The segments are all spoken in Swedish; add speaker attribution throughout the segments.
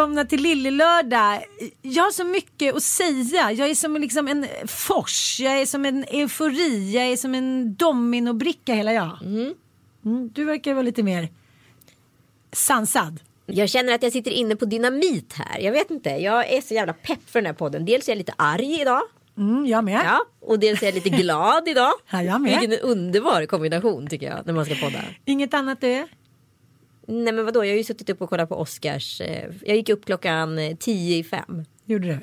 Speaker 1: välkomna till Lillelördag. Jag har så mycket att säga. Jag är som liksom en fors, jag är som en eufori, jag är som en dominobricka hela jag. Mm, du verkar vara lite mer sansad.
Speaker 2: Jag känner att jag sitter inne på dynamit här. Jag vet inte, jag är så jävla pepp för den här podden. Dels är jag lite arg idag.
Speaker 1: Mm, jag med.
Speaker 2: Ja, och dels är jag lite glad idag.
Speaker 1: Ja, jag med.
Speaker 2: Vilken underbar kombination tycker jag när man ska podda.
Speaker 1: Inget annat du är?
Speaker 2: Nej men vadå, jag har ju suttit upp och kollat på Oscars. eh, Jag gick upp klockan eh, tio i fem.
Speaker 1: Gjorde du?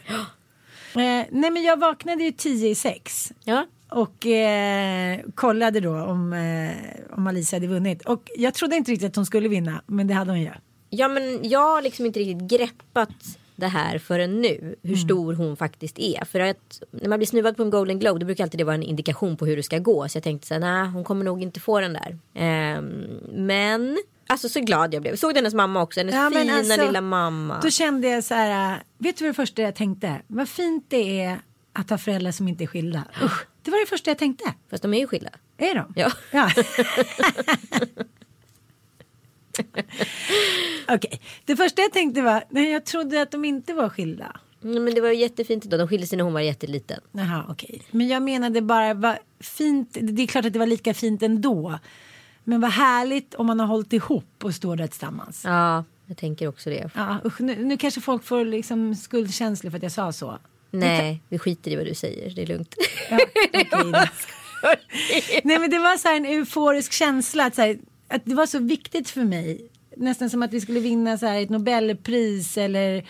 Speaker 1: Eh, nej men jag vaknade ju tio i sex.
Speaker 2: Ja.
Speaker 1: Och eh, kollade då om, eh, om Alicia hade vunnit. Och jag trodde inte riktigt att hon skulle vinna. Men det hade hon ju.
Speaker 2: ja men jag har liksom inte riktigt greppat det här förrän nu. Hur stor hon faktiskt är. För att när man blir snuvad på en Golden Globe då brukar alltid det vara en indikation på hur det ska gå. Så jag tänkte så här, nej hon kommer nog inte få den där. Ehm, men alltså så glad jag blev. Såg hennes mamma också, hennes
Speaker 1: Ja,
Speaker 2: fina
Speaker 1: alltså,
Speaker 2: lilla mamma.
Speaker 1: Då kände jag så här, äh, vet du vad det första jag tänkte? Vad fint det är att ha föräldrar som inte är skilda. Usch, det var det första jag tänkte.
Speaker 2: Fast de är ju skilda.
Speaker 1: Är de?
Speaker 2: Ja.
Speaker 1: ja. Okej, det första jag tänkte var, nej jag trodde att de inte var skilda.
Speaker 2: Mm, Men det var jättefint idag. De skilde sig när hon var jätteliten.
Speaker 1: Jaha, okej. Men jag menade bara, vad fint, det är klart att det var lika fint ändå. Men vad härligt om man har hållit ihop och står där tillsammans.
Speaker 2: Ja, jag tänker också det.
Speaker 1: Ja, usch, nu, nu kanske folk får liksom skuldkänslor för att jag sa så.
Speaker 2: Nej, vi skiter i vad du säger. Det är lugnt.
Speaker 1: Ja, då. Nej men det var så en euforisk känsla att, här, att det var så viktigt för mig. Nästan som att vi skulle vinna så ett Nobelpris eller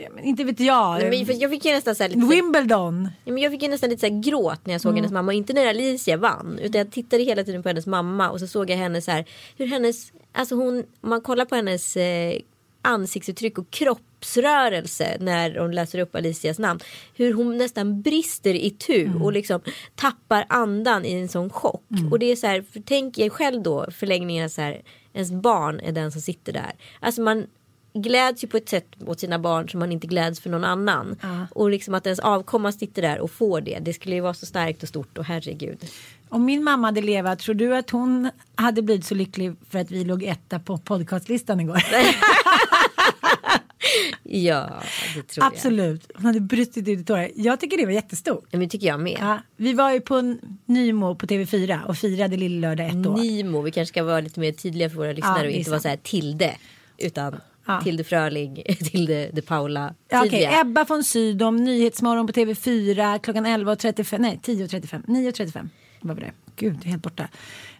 Speaker 1: ja, men inte vet jag.
Speaker 2: Nej, men jag fick ju nästan så här lite...
Speaker 1: Wimbledon.
Speaker 2: Ja, men jag fick ju nästan lite så här gråt när jag såg hennes mamma. Inte när Alicia vann. Utan jag tittade hela tiden på hennes mamma. Och så såg jag henne så här. Hur hennes, alltså hon, man kollar på hennes eh, ansiktsuttryck och kroppsrörelse. När hon läser upp Alicias namn. Hur hon nästan brister i tu. Och liksom tappar andan i en sån chock. Och det är så här. Tänk er själv då förlängningen så här. Ens barn är den som sitter där. Alltså man gläds ju på ett sätt åt sina barn som man inte gläds för någon annan. Och liksom att ens avkomma sitter där och får det. Det skulle ju vara så starkt och stort och herregud.
Speaker 1: Om min mamma hade levat, tror du att hon hade blivit så lycklig för att vi låg etta på podcastlistan igår?
Speaker 2: Ja, det tror jag.
Speaker 1: Absolut. Hon hade brutit ut i tårar. Jag tycker det var jättestort.
Speaker 2: Ja, men tycker jag med.
Speaker 1: Ja, vi var ju på Nymo på TV4 och firade Lillelördag ett år.
Speaker 2: Nimo, vi kanske ska vara lite mer tydliga för våra lyssnare
Speaker 1: Ja,
Speaker 2: och inte vara så här Tilde. Utan
Speaker 1: Ja.
Speaker 2: Tilde Fröling, Tilde de Paula.
Speaker 1: Ja.
Speaker 2: Tidiga.
Speaker 1: Ebba von Sydow, Nyhetsmorgon på TV4 klockan 11.35, nej 10.35, 9.35 var det. Gud, det helt borta.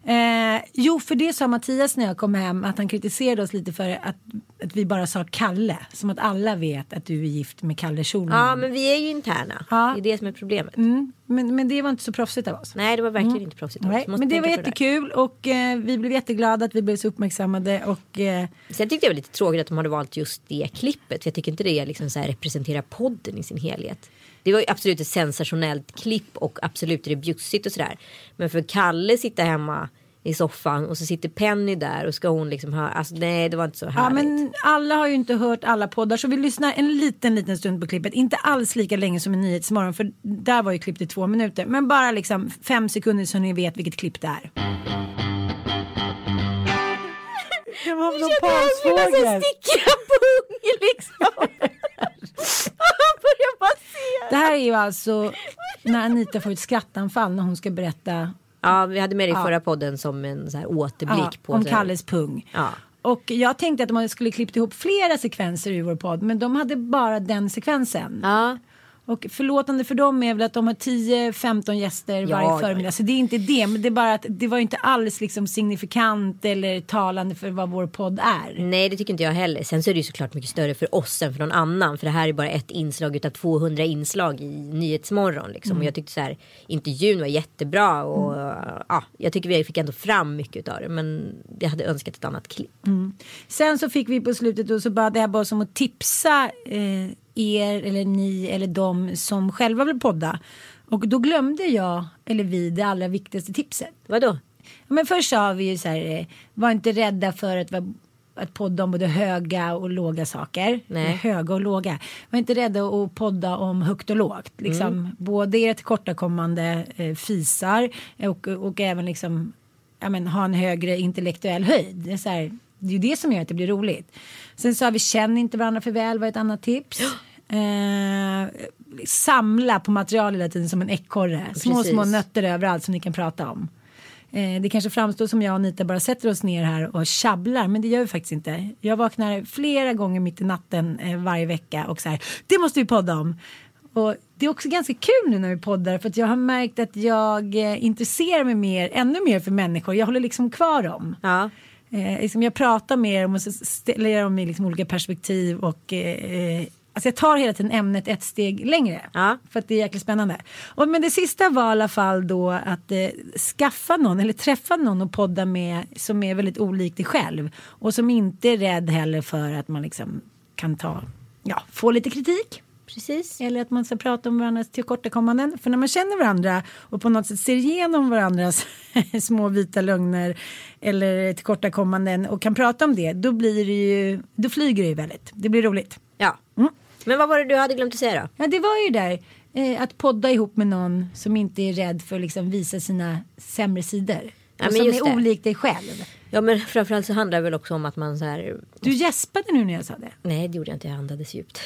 Speaker 1: Eh, jo, för det sa Mattias när jag kom hem att han kritiserade oss lite för att att vi bara sa Kalle. Som att alla vet att du är gift med Kalle Schulman.
Speaker 2: Ja men vi är ju interna.
Speaker 1: Ja.
Speaker 2: Det är det som är problemet.
Speaker 1: Mm, men, men det var inte så proffsigt av oss.
Speaker 2: Nej det var verkligen inte proffsigt. av oss.
Speaker 1: Nej, men det var jättekul och eh, vi blev jätteglada att vi blev så uppmärksammade. Och, eh,
Speaker 2: Sen tyckte jag det var lite tråkigt att de hade valt just det klippet. För jag tycker inte det liksom så representerar podden i sin helhet. Det var ju absolut ett sensationellt klipp och absolut är det bjussigt och sådär. Men för Kalle sitta hemma i soffan och så sitter Penny där och ska hon liksom höra. Alltså nej det var inte så
Speaker 1: ja,
Speaker 2: härligt.
Speaker 1: men alla har ju inte hört alla poddar så vi lyssnar en liten liten stund på klippet. Inte alls lika länge som i Nyhetsmorgon för där var ju klippet i två minuter. Men bara liksom fem sekunder så ni vet vilket klipp det är. Det var någon
Speaker 2: pansfågel. Sticka pung liksom. Börjar se.
Speaker 1: Det här är ju alltså när Anita får ett skrattanfall när hon ska berätta
Speaker 2: Ja vi hade med det i förra podden som en så här återblick
Speaker 1: ja,
Speaker 2: på
Speaker 1: om Kalles pung.
Speaker 2: Ja.
Speaker 1: Och jag tänkte att de skulle klippt ihop flera sekvenser i vår podd men de hade bara den sekvensen.
Speaker 2: Ja.
Speaker 1: Och förlåtande för dem är väl att de har 10-15 gäster
Speaker 2: Ja,
Speaker 1: varje förmiddag.
Speaker 2: ja.
Speaker 1: Så det är inte det. Men det är bara att det var inte alls liksom signifikant eller talande för vad vår podd är.
Speaker 2: Nej det tycker inte jag heller. Sen så är det ju såklart mycket större för oss än för någon annan. För det här är bara ett inslag utav 200 inslag i Nyhetsmorgon. Liksom.
Speaker 1: Mm.
Speaker 2: Och jag tyckte så här intervjun var jättebra. Och ja, jag tycker vi fick ändå fram mycket av det. Men jag hade önskat ett annat klipp.
Speaker 1: Sen så fick vi på slutet och så bad jag bara som att tipsa eh, er eller ni eller de som själva vill podda. Och då glömde jag, eller vi, det allra viktigaste tipset.
Speaker 2: Vadå?
Speaker 1: Ja, Men först sa vi ju så här, eh, var inte rädda för att, att podda om både höga och låga saker.
Speaker 2: Nej.
Speaker 1: Höga och låga. Var inte rädda att podda om högt och lågt. Liksom,
Speaker 2: Mm.
Speaker 1: Både era tillkortakommande eh, fisar och, och även liksom, ja, men, ha en högre intellektuell höjd. Det är, så här, det är ju det som gör att det blir roligt. Sen sa vi känn inte varandra för väl var ett annat tips. Eh, samla på material hela tiden som en ekorre. Små,
Speaker 2: Precis.
Speaker 1: små nötter överallt som ni kan prata om. Eh, det kanske framstår som jag och Anita bara sätter oss ner här och tjabblar men det gör vi faktiskt inte. Jag vaknar flera gånger mitt i natten eh, varje vecka och så här, det måste vi podda om. Och det är också ganska kul nu när vi poddar för att jag har märkt att jag eh, intresserar mig mer, ännu mer för människor. Jag håller liksom kvar dem.
Speaker 2: Ja.
Speaker 1: Eh, liksom jag pratar med dem och så ställer jag dem i liksom olika perspektiv och eh, eh, alltså jag tar hela tiden ämnet ett steg längre.
Speaker 2: Ja.
Speaker 1: För att det är jäkligt spännande. Och, men det sista var i alla fall då att eh, skaffa någon eller träffa någon och podda med som är väldigt olik dig själv. Och som inte är rädd heller för att man liksom kan ta, ja, få lite kritik.
Speaker 2: Precis.
Speaker 1: Eller att man ska prata om varandras tillkortakommanden. För när man känner varandra och på något sätt ser igenom varandras små vita lögner eller tillkortakommanden och kan prata om det, då blir det ju, då flyger det ju väldigt. Det blir roligt.
Speaker 2: Ja.
Speaker 1: Mm.
Speaker 2: Men vad var det du hade glömt att säga då?
Speaker 1: Ja, det var ju där. Eh, att podda ihop med någon som inte är rädd för att liksom visa sina sämre sidor.
Speaker 2: Ja,
Speaker 1: och
Speaker 2: men
Speaker 1: som är olik dig själv.
Speaker 2: Ja men framförallt så handlar det väl också om att man så här.
Speaker 1: Du gäspade nu när jag sa det.
Speaker 2: Nej det gjorde jag inte, jag andades djupt.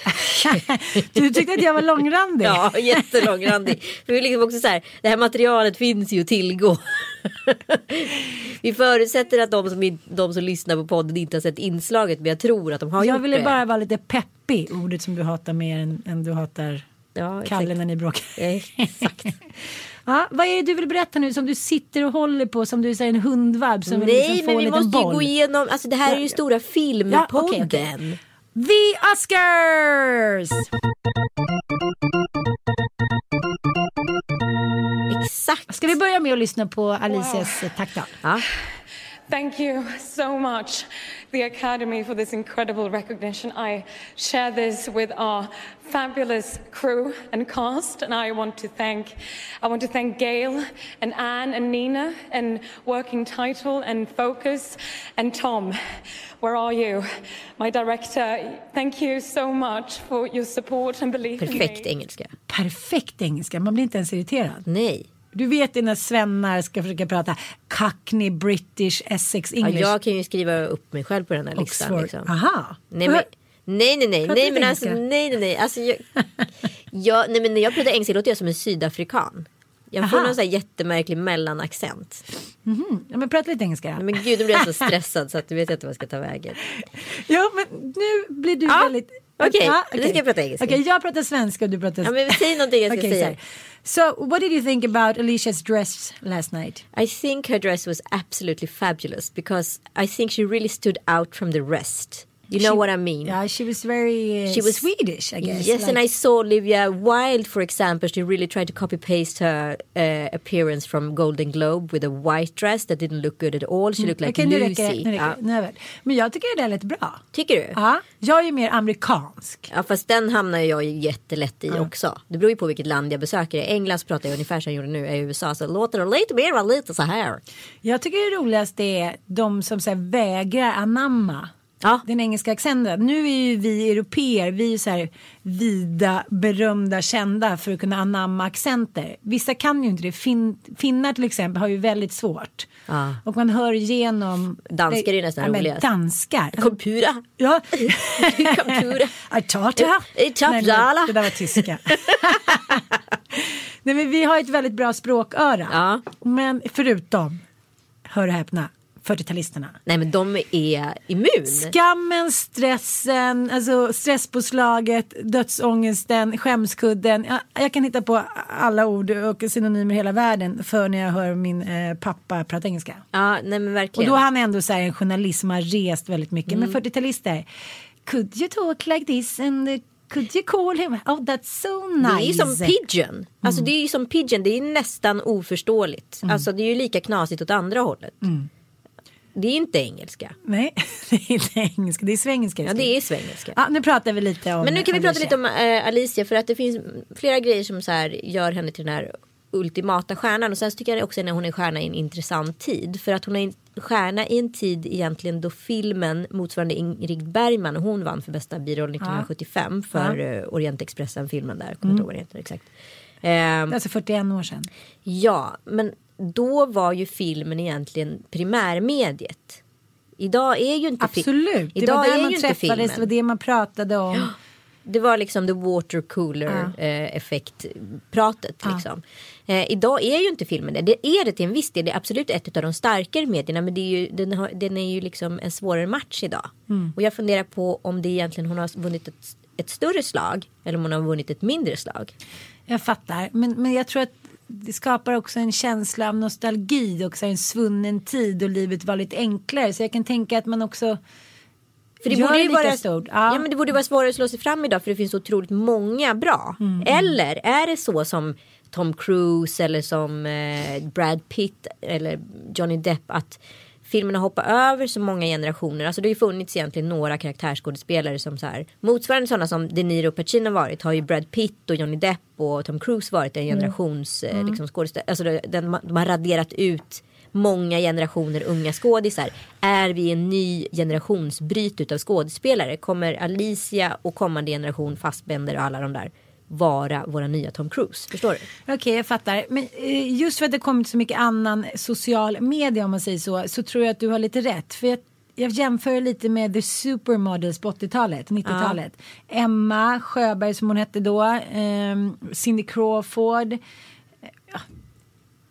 Speaker 1: du tyckte att jag var långrandig.
Speaker 2: Ja, jättelångrandig. För vi är liksom också så här, det här materialet finns ju att tillgå. vi förutsätter att de som, de som lyssnar på podden inte har sett inslaget men jag tror att de har
Speaker 1: jag
Speaker 2: gjort
Speaker 1: ville
Speaker 2: det.
Speaker 1: bara vara lite peppig, ordet som du hatar mer än, än du hatar
Speaker 2: Ja,
Speaker 1: Kalle när ni bråkar.
Speaker 2: Exakt.
Speaker 1: Ja, vad är det du vill berätta nu som du sitter och håller på som du säger en hundvalp som
Speaker 2: Nej
Speaker 1: liksom
Speaker 2: men
Speaker 1: en
Speaker 2: vi måste ju
Speaker 1: boll?
Speaker 2: gå igenom, alltså det här är ju stora
Speaker 1: Ja,
Speaker 2: filmpodden.
Speaker 1: okej, okej. The Oscars!
Speaker 2: Exakt.
Speaker 1: Ska vi börja med att lyssna på Alicias wow. tacktal?
Speaker 2: Ja.
Speaker 3: Thank you so much, the Academy, for this incredible recognition. I share this with our fabulous crew and cast, and I want to thank, I want to thank Gail and Anne and Nina and Working Title and Focus and Tom. Where are you, my director? Thank you so much for your support and belief in
Speaker 2: Perfekt
Speaker 3: me.
Speaker 2: engelska.
Speaker 1: Perfekt engelska, man blir inte ens irriterad.
Speaker 2: Nej.
Speaker 1: Du vet när svennar ska försöka prata Cockney, British, Essex,
Speaker 2: Ja,
Speaker 1: English,
Speaker 2: jag kan ju skriva upp mig själv på den här listan. Liksom.
Speaker 1: Aha.
Speaker 2: Nej, men, nej, nej, nej, nej, men alltså, nej, nej, nej, alltså, jag, jag, nej, men när jag pratar engelska låter jag som en sydafrikan. Jag får
Speaker 1: Aha.
Speaker 2: någon så här jättemärklig mellanaccent.
Speaker 1: Ja, men prata lite engelska.
Speaker 2: Nej, Men gud, då blir jag så stressad så att du vet inte vad jag ska ta vägen.
Speaker 1: Ja, men nu blir du
Speaker 2: Ja,
Speaker 1: väldigt...
Speaker 2: okej. Nu ska jag prata engelska.
Speaker 1: Okej, jag pratar svenska och du pratar...
Speaker 2: Ja, men säg någonting jag ska
Speaker 1: Okej,
Speaker 2: säga.
Speaker 1: So, what did you think about Alicia's dress last night?
Speaker 2: I think her dress was absolutely fabulous because I think she really stood out from the rest. You know what I mean?
Speaker 1: Yeah, she was very uh,
Speaker 2: She was-
Speaker 1: Swedish, I guess.
Speaker 2: Yes,
Speaker 1: like-
Speaker 2: and I saw Olivia Wilde, for example. She really tried to copy paste her uh, appearance from Golden Globe with a white dress that didn't look good at all. She looked like
Speaker 1: nu
Speaker 2: Lucy.
Speaker 1: räcker. Nu räcker
Speaker 2: ja.
Speaker 1: Nu är. Men jag tycker det där lät bra.
Speaker 2: Tycker du?
Speaker 1: Ja, jag är ju mer amerikansk.
Speaker 2: Ja fast den hamnar jag ju jättelätt i också. Det beror ju på vilket land jag besöker. I England så pratar jag ungefär som jag gjorde nu. I USA så låter det lite mer lite så här.
Speaker 1: Jag tycker det roligaste är de som så här, vägrar anamma
Speaker 2: Ja.
Speaker 1: den engelska accenten. Nu är ju vi europeer, vi är ju så här vida, berömda, kända för att kunna anamma accenter. Vissa kan ju inte det. Fin, finnar till exempel har ju väldigt svårt.
Speaker 2: Ja.
Speaker 1: Och man hör igenom...
Speaker 2: Danskar är ju nästan
Speaker 1: ja,
Speaker 2: roligast.
Speaker 1: Danskar.
Speaker 2: Kompura.
Speaker 1: Ja.
Speaker 2: Kompura. I Tapsala.
Speaker 1: Det där var tyska. Nej men vi har ett väldigt bra språköra.
Speaker 2: Ja.
Speaker 1: Men förutom, hör och häpna, 40-talisterna.
Speaker 2: Nej men de är immun.
Speaker 1: Skammen, stressen, alltså stresspåslaget, dödsångesten, skämskudden. Jag, jag kan hitta på alla ord och synonymer i hela världen för när jag hör min eh, pappa prata engelska.
Speaker 2: Ja nej men
Speaker 1: Och
Speaker 2: verkligen.
Speaker 1: då är han ändå så här en journalist som har rest väldigt mycket.
Speaker 2: Mm.
Speaker 1: Men 40-talister, could you talk like this and could you call him? Oh that's so nice.
Speaker 2: Det är ju som pidgin. Alltså det är ju som pidgin. Det är nästan oförståeligt.
Speaker 1: Mm.
Speaker 2: Alltså det är ju lika knasigt åt andra hållet. Det är inte engelska.
Speaker 1: Nej, det är inte engelska, det är svengelska.
Speaker 2: Ja det är svengelska.
Speaker 1: Ja, nu pratar vi lite om
Speaker 2: Men nu kan vi prata lite om äh, Alicia för att det finns flera grejer som så här gör henne till den här ultimata stjärnan och sen så tycker jag också när hon är stjärna i en intressant tid för att hon är en stjärna i en tid egentligen då filmen motsvarande Ingrid Bergman hon vann för bästa biroll 1975 för ja. Orientexpressen filmen där, kommer inte ihåg vad den heter exakt.
Speaker 1: Är alltså 41 år sedan.
Speaker 2: Ja, men då var ju filmen egentligen primärmediet. Idag är ju inte fi-
Speaker 1: Absolut, det
Speaker 2: Idag
Speaker 1: var där
Speaker 2: är
Speaker 1: man träffades,
Speaker 2: filmen.
Speaker 1: det var det man pratade om.
Speaker 2: Det var liksom the water cooler eh, effekt pratet liksom. Eh, idag är ju inte filmen det. Det är det till en viss del. Det är absolut ett av de starkare medierna. Men det är ju, den, har, den är ju liksom en svårare match idag. Och jag funderar på om det egentligen hon har vunnit ett, ett större slag. Eller om hon har vunnit ett mindre slag.
Speaker 1: Jag fattar, men, men jag tror att det skapar också en känsla av nostalgi också en svunnen tid och livet var lite enklare. Så jag kan tänka att man också
Speaker 2: För det
Speaker 1: gör
Speaker 2: borde ju vara,
Speaker 1: stort.
Speaker 2: ja. men det borde vara svårare att slå sig fram idag för det finns så otroligt många bra.
Speaker 1: Mm,
Speaker 2: Eller är det så som Tom Cruise eller som eh, Brad Pitt eller Johnny Depp att filmerna hoppar över så många generationer. Alltså det har ju funnits egentligen några karaktärsskådespelare som så här motsvarande sådana som De Niro och Pacino varit har ju Brad Pitt och Johnny Depp och Tom Cruise varit en generations eh, liksom skådespelare. Alltså den, de har raderat ut många generationer unga skådisar. Är vi en ny generationsbryt utav skådespelare? Kommer Alicia och kommande generation Fassbender och alla de där vara våra nya Tom Cruise? Förstår du?
Speaker 1: Okej, jag fattar. Men eh, just för att det kommit så mycket annan social media om man säger så, så tror jag att du har lite rätt. För jag, jag jämför lite med The Supermodels på 80-talet, 90-talet. Emma Sjöberg som hon hette då, ehm, Cindy Crawford.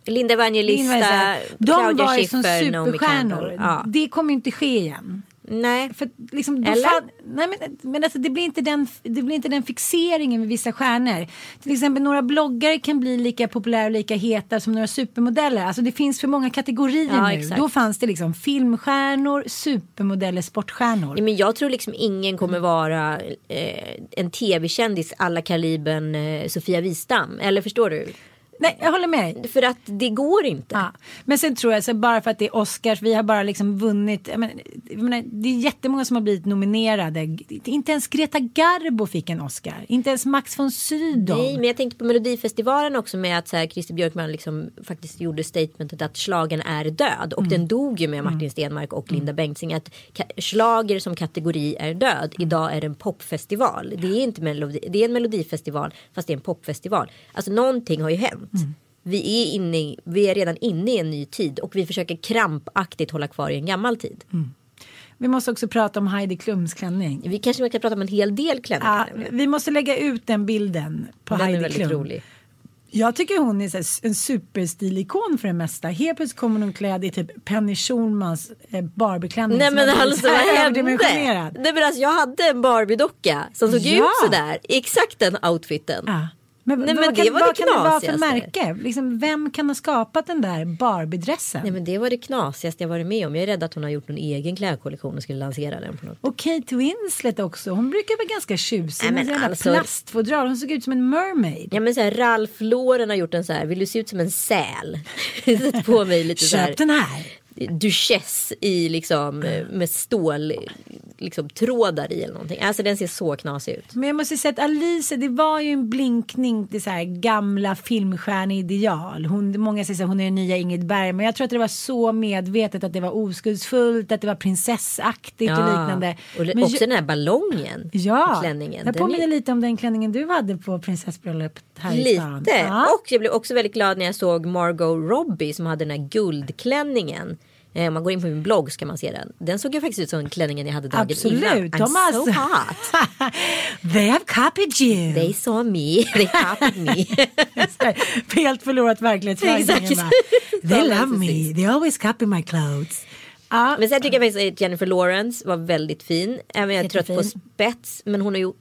Speaker 2: Linda Evangelista,
Speaker 1: De
Speaker 2: Claudia
Speaker 1: var ju som superstjärnor.
Speaker 2: Ja.
Speaker 1: Det kommer inte ske igen.
Speaker 2: Nej,
Speaker 1: För liksom,
Speaker 2: Eller?
Speaker 1: fan- nej men, men alltså, det, blir inte den, det blir inte den fixeringen med vissa stjärnor. Till exempel några bloggare kan bli lika populära och lika heta som några supermodeller. Alltså det finns för många kategorier
Speaker 2: Ja,
Speaker 1: nu.
Speaker 2: exakt.
Speaker 1: Då fanns det liksom filmstjärnor, supermodeller, sportstjärnor.
Speaker 2: Ja, men jag tror liksom ingen kommer vara eh, en tv-kändis alla kalibern eh, Sofia Wistam. Eller förstår du?
Speaker 1: Nej, jag håller med dig.
Speaker 2: För att det går inte.
Speaker 1: Ja. Men sen tror jag så bara för att det är Oscars, vi har bara liksom vunnit. Jag menar, jag menar, det är jättemånga som har blivit nominerade. Inte ens Greta Garbo fick en Oscar. Inte ens Max von Sydow.
Speaker 2: Nej, men jag tänkte på Melodifestivalen också med att så här, Christer Björkman liksom faktiskt gjorde statementet att slagen är död. Och den dog ju med Martin Stenmark och Linda Bengtzing. Att slager som kategori är död. Idag är det en popfestival. Det är inte melodi, det är en melodifestival fast det är en popfestival. Alltså någonting har ju hänt. Vi är, inne i, vi är redan inne i en ny tid och vi försöker krampaktigt hålla kvar i en gammal tid.
Speaker 1: Vi måste också prata om Heidi Klums klänning.
Speaker 2: Vi kanske kan prata om en hel del klänningar.
Speaker 1: Ja, vi måste lägga ut den bilden på
Speaker 2: Den är
Speaker 1: Heidi
Speaker 2: väldigt
Speaker 1: Klum.
Speaker 2: rolig.
Speaker 1: Jag tycker hon är en superstilikon för det mesta. Helt plötsligt kommer hon klädd i typ Penny Schulmans eh, Barbieklänning.
Speaker 2: Nej men alltså
Speaker 1: så
Speaker 2: vad hände? Nej men alltså jag hade en Barbie-docka som såg
Speaker 1: Ja.
Speaker 2: ut sådär. Exakt den outfiten.
Speaker 1: Ja. Men,
Speaker 2: Nej,
Speaker 1: vad,
Speaker 2: men
Speaker 1: kan,
Speaker 2: det var
Speaker 1: vad
Speaker 2: det
Speaker 1: kan det vara för märke? Liksom, vem kan ha skapat den där Barbie-dressen?
Speaker 2: Nej men det var det knasigaste jag varit med om. Jag är rädd att hon har gjort någon egen klädkollektion och skulle lansera den på något.
Speaker 1: Och Kate Winslet också. Hon brukar vara ganska tjusig.
Speaker 2: Nej,
Speaker 1: med
Speaker 2: alltså-
Speaker 1: plastfodral. Hon såg ut som en mermaid.
Speaker 2: Ja men så här, Ralph Lauren har gjort en så här, vill du se ut som en säl? Sätt på mig lite så här.
Speaker 1: Köp den här.
Speaker 2: Duchess i liksom eh, med stål liksom trådar i eller någonting. Alltså den ser så knasig ut.
Speaker 1: Men jag måste säga att Alice, det var ju en blinkning till så här gamla filmstjärneideal. Hon, många säger att hon är den nya Ingrid Berg, men jag tror att det var så medvetet att det var oskuldsfullt, att det var prinsessaktigt och liknande.
Speaker 2: Och
Speaker 1: Men
Speaker 2: också
Speaker 1: jag-
Speaker 2: den här ballongen.
Speaker 1: Ja,
Speaker 2: klänningen.
Speaker 1: jag påminner
Speaker 2: är-
Speaker 1: lite om den klänningen du hade på prinsessbröllopet här i stan.
Speaker 2: Lite.
Speaker 1: Ja.
Speaker 2: Och jag blev också väldigt glad när jag såg Margot Robbie som hade den här guldklänningen. Eh, Om man går in på min blogg så kan man se den. Den såg ju faktiskt ut som klänningen jag hade dagen
Speaker 1: Absolut.
Speaker 2: innan. I'm
Speaker 1: De har
Speaker 2: so hot.
Speaker 1: They have copied you.
Speaker 2: They saw me. They copied me.
Speaker 1: Helt förlorat verklighetsförankringen. They love me. They always copy my clothes. Ja,
Speaker 2: Men sen tycker jag faktiskt att Jennifer Lawrence var väldigt fin. Även jag är trött på spets. Men hon är ju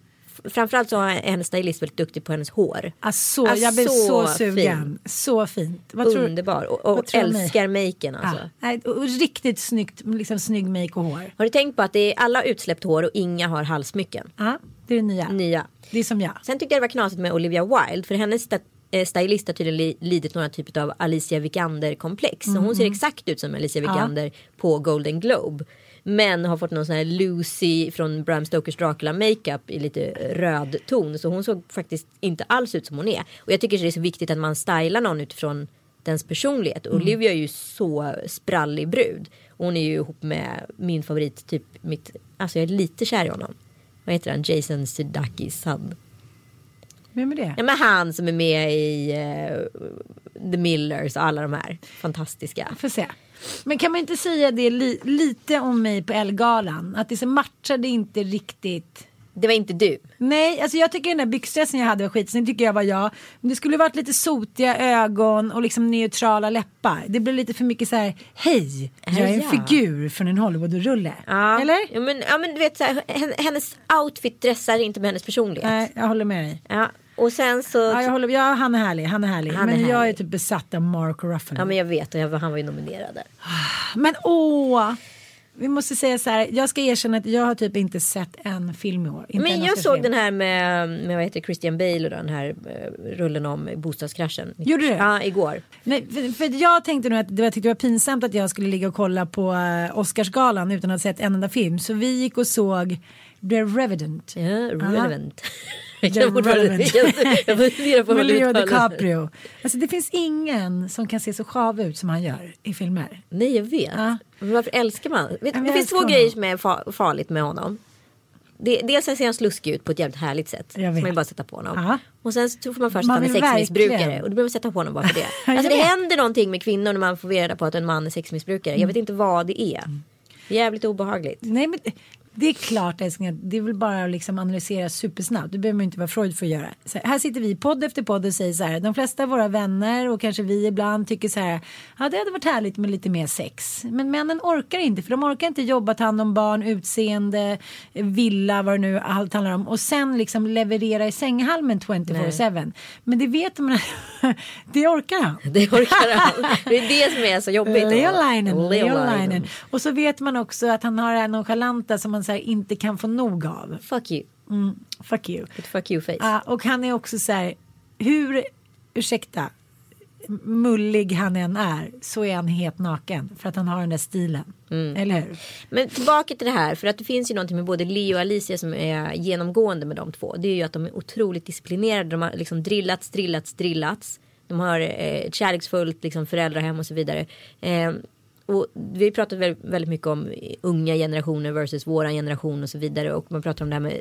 Speaker 2: Framförallt så är hennes stylist väldigt duktig på hennes hår.
Speaker 1: alltså,
Speaker 2: Ah,
Speaker 1: jag blev så,
Speaker 2: så
Speaker 1: sugen. Så fint. Vad tror,
Speaker 2: Underbar. Och, och
Speaker 1: tror
Speaker 2: älskar maken alltså.
Speaker 1: Ja, nej, och riktigt snyggt, liksom snygg make och hår.
Speaker 2: Har du tänkt på att det är alla utsläppt hår och inga har halssmycken?
Speaker 1: Ja, det är det nya.
Speaker 2: Nya.
Speaker 1: Det är som jag.
Speaker 2: Sen tyckte jag det var knasigt med Olivia Wilde. För hennes eh, stylist har tydligen li- lidit några typer av Alicia Vikander-komplex. Så hon ser exakt ut som Alicia Vikander på Golden Globe. Men har fått någon sån här Lucy från Bram Stokers Dracula makeup i lite röd ton. Så hon såg faktiskt inte alls ut som hon är. Och jag tycker det är så viktigt att man stylar någon utifrån dens personlighet. Olivia är ju så sprallig brud. Och hon är ju ihop med min favorit, typ mitt, alltså jag är lite kär i honom. Vad heter han? Jason Sudeikis son.
Speaker 1: Vem är det?
Speaker 2: Ja men han som är med i eh, The Millers och alla de här fantastiska.
Speaker 1: Får se. Men kan man inte säga det li lite om mig på Elgalan? Att det så matchade inte riktigt.
Speaker 2: Det var inte du.
Speaker 1: Nej, alltså jag tycker den där byxdressen jag hade var skitsnygg, tycker jag var jag. Men det skulle varit lite sotiga ögon och liksom neutrala läppar. Det blev lite för mycket så här, hej, jag är en
Speaker 2: Ja.
Speaker 1: figur från en Hollywood-rulle.
Speaker 2: Ja.
Speaker 1: Eller?
Speaker 2: Ja men, ja, men du vet så här, hen- hennes outfit dressar inte med hennes personlighet.
Speaker 1: Nej, jag håller med dig.
Speaker 2: Ja, och sen så.
Speaker 1: Ja, jag håller, ja, han är härlig, han är härlig.
Speaker 2: Han är
Speaker 1: men jag är
Speaker 2: härlig.
Speaker 1: typ besatt av Mark Ruffalo.
Speaker 2: Ja men jag vet och jag, han var ju nominerad där.
Speaker 1: Men åh! Vi måste säga så här, jag ska erkänna att jag har typ inte sett en film i år. Inte en
Speaker 2: Men jag såg den här med, med vad heter Christian Bale och den här eh, rullen om bostadskraschen.
Speaker 1: Gjorde du?
Speaker 2: Ja, igår.
Speaker 1: Nej, för, för jag tänkte nog att det var, jag tyckte det var pinsamt att jag skulle ligga och kolla på uh, Oscarsgalan utan att ha sett en enda film. Så vi gick och såg The Revenant.
Speaker 2: Ja, relevant. Fortfarande-
Speaker 1: Revenant.
Speaker 2: jag funderar på
Speaker 1: Leo. DiCaprio. Alltså det finns ingen som kan se så sjav ut som han gör i filmer.
Speaker 2: Nej jag vet.
Speaker 1: Ja.
Speaker 2: Men varför älskar man? Vet, det finns två
Speaker 1: älskar
Speaker 2: grejer
Speaker 1: honom.
Speaker 2: som är fa- farligt med honom. Det, dels ser han sluskig ut på ett jävligt härligt sätt.
Speaker 1: Jag
Speaker 2: man bara sätta på honom.
Speaker 1: Ja.
Speaker 2: Och sen så får man först
Speaker 1: Man
Speaker 2: att han är sexmissbrukare.
Speaker 1: verkligen.
Speaker 2: Och då behöver man sätta på honom bara för det. Alltså det händer någonting med kvinnor när man får reda på att en man är sexmissbrukare. Jag vet inte vad det är. Jävligt obehagligt.
Speaker 1: Nej men det är klart älskling, det är väl bara att liksom analysera supersnabbt. Det behöver man inte vara Freud för att göra. Så här, sitter vi podd efter podd och säger så här. De flesta av våra vänner och kanske vi ibland tycker så här. Ja det hade varit härligt med lite mer sex. Men männen orkar inte för de orkar inte jobba, ta hand om barn, utseende, villa, vad det nu allt handlar om. Och sen liksom leverera i sänghalmen 24-7. Men det vet man, det orkar han.
Speaker 2: Det orkar han. Det är det som är så jobbigt.
Speaker 1: Leolainen.
Speaker 2: Leolainen.
Speaker 1: Och så vet man också att han har det här nonchalanta som man så här inte kan få nog av.
Speaker 2: Fuck you.
Speaker 1: Mm, fuck you.
Speaker 2: Ett fuck you face.
Speaker 1: Ja, och han är också så här, hur, ursäkta, mullig han än är så är han helt naken för att han har den där stilen.
Speaker 2: Mm.
Speaker 1: Eller hur?
Speaker 2: Men tillbaka till det här, för att det finns ju någonting med både Leo och Alicia som är genomgående med de två. Det är ju att de är otroligt disciplinerade. De har liksom drillats, drillats, drillats. De har eh, ett kärleksfullt liksom, föräldrahem och så vidare. Eh, och vi har pratat väldigt, väldigt mycket om unga generationer versus våran generation och så vidare. Och man pratar om det här med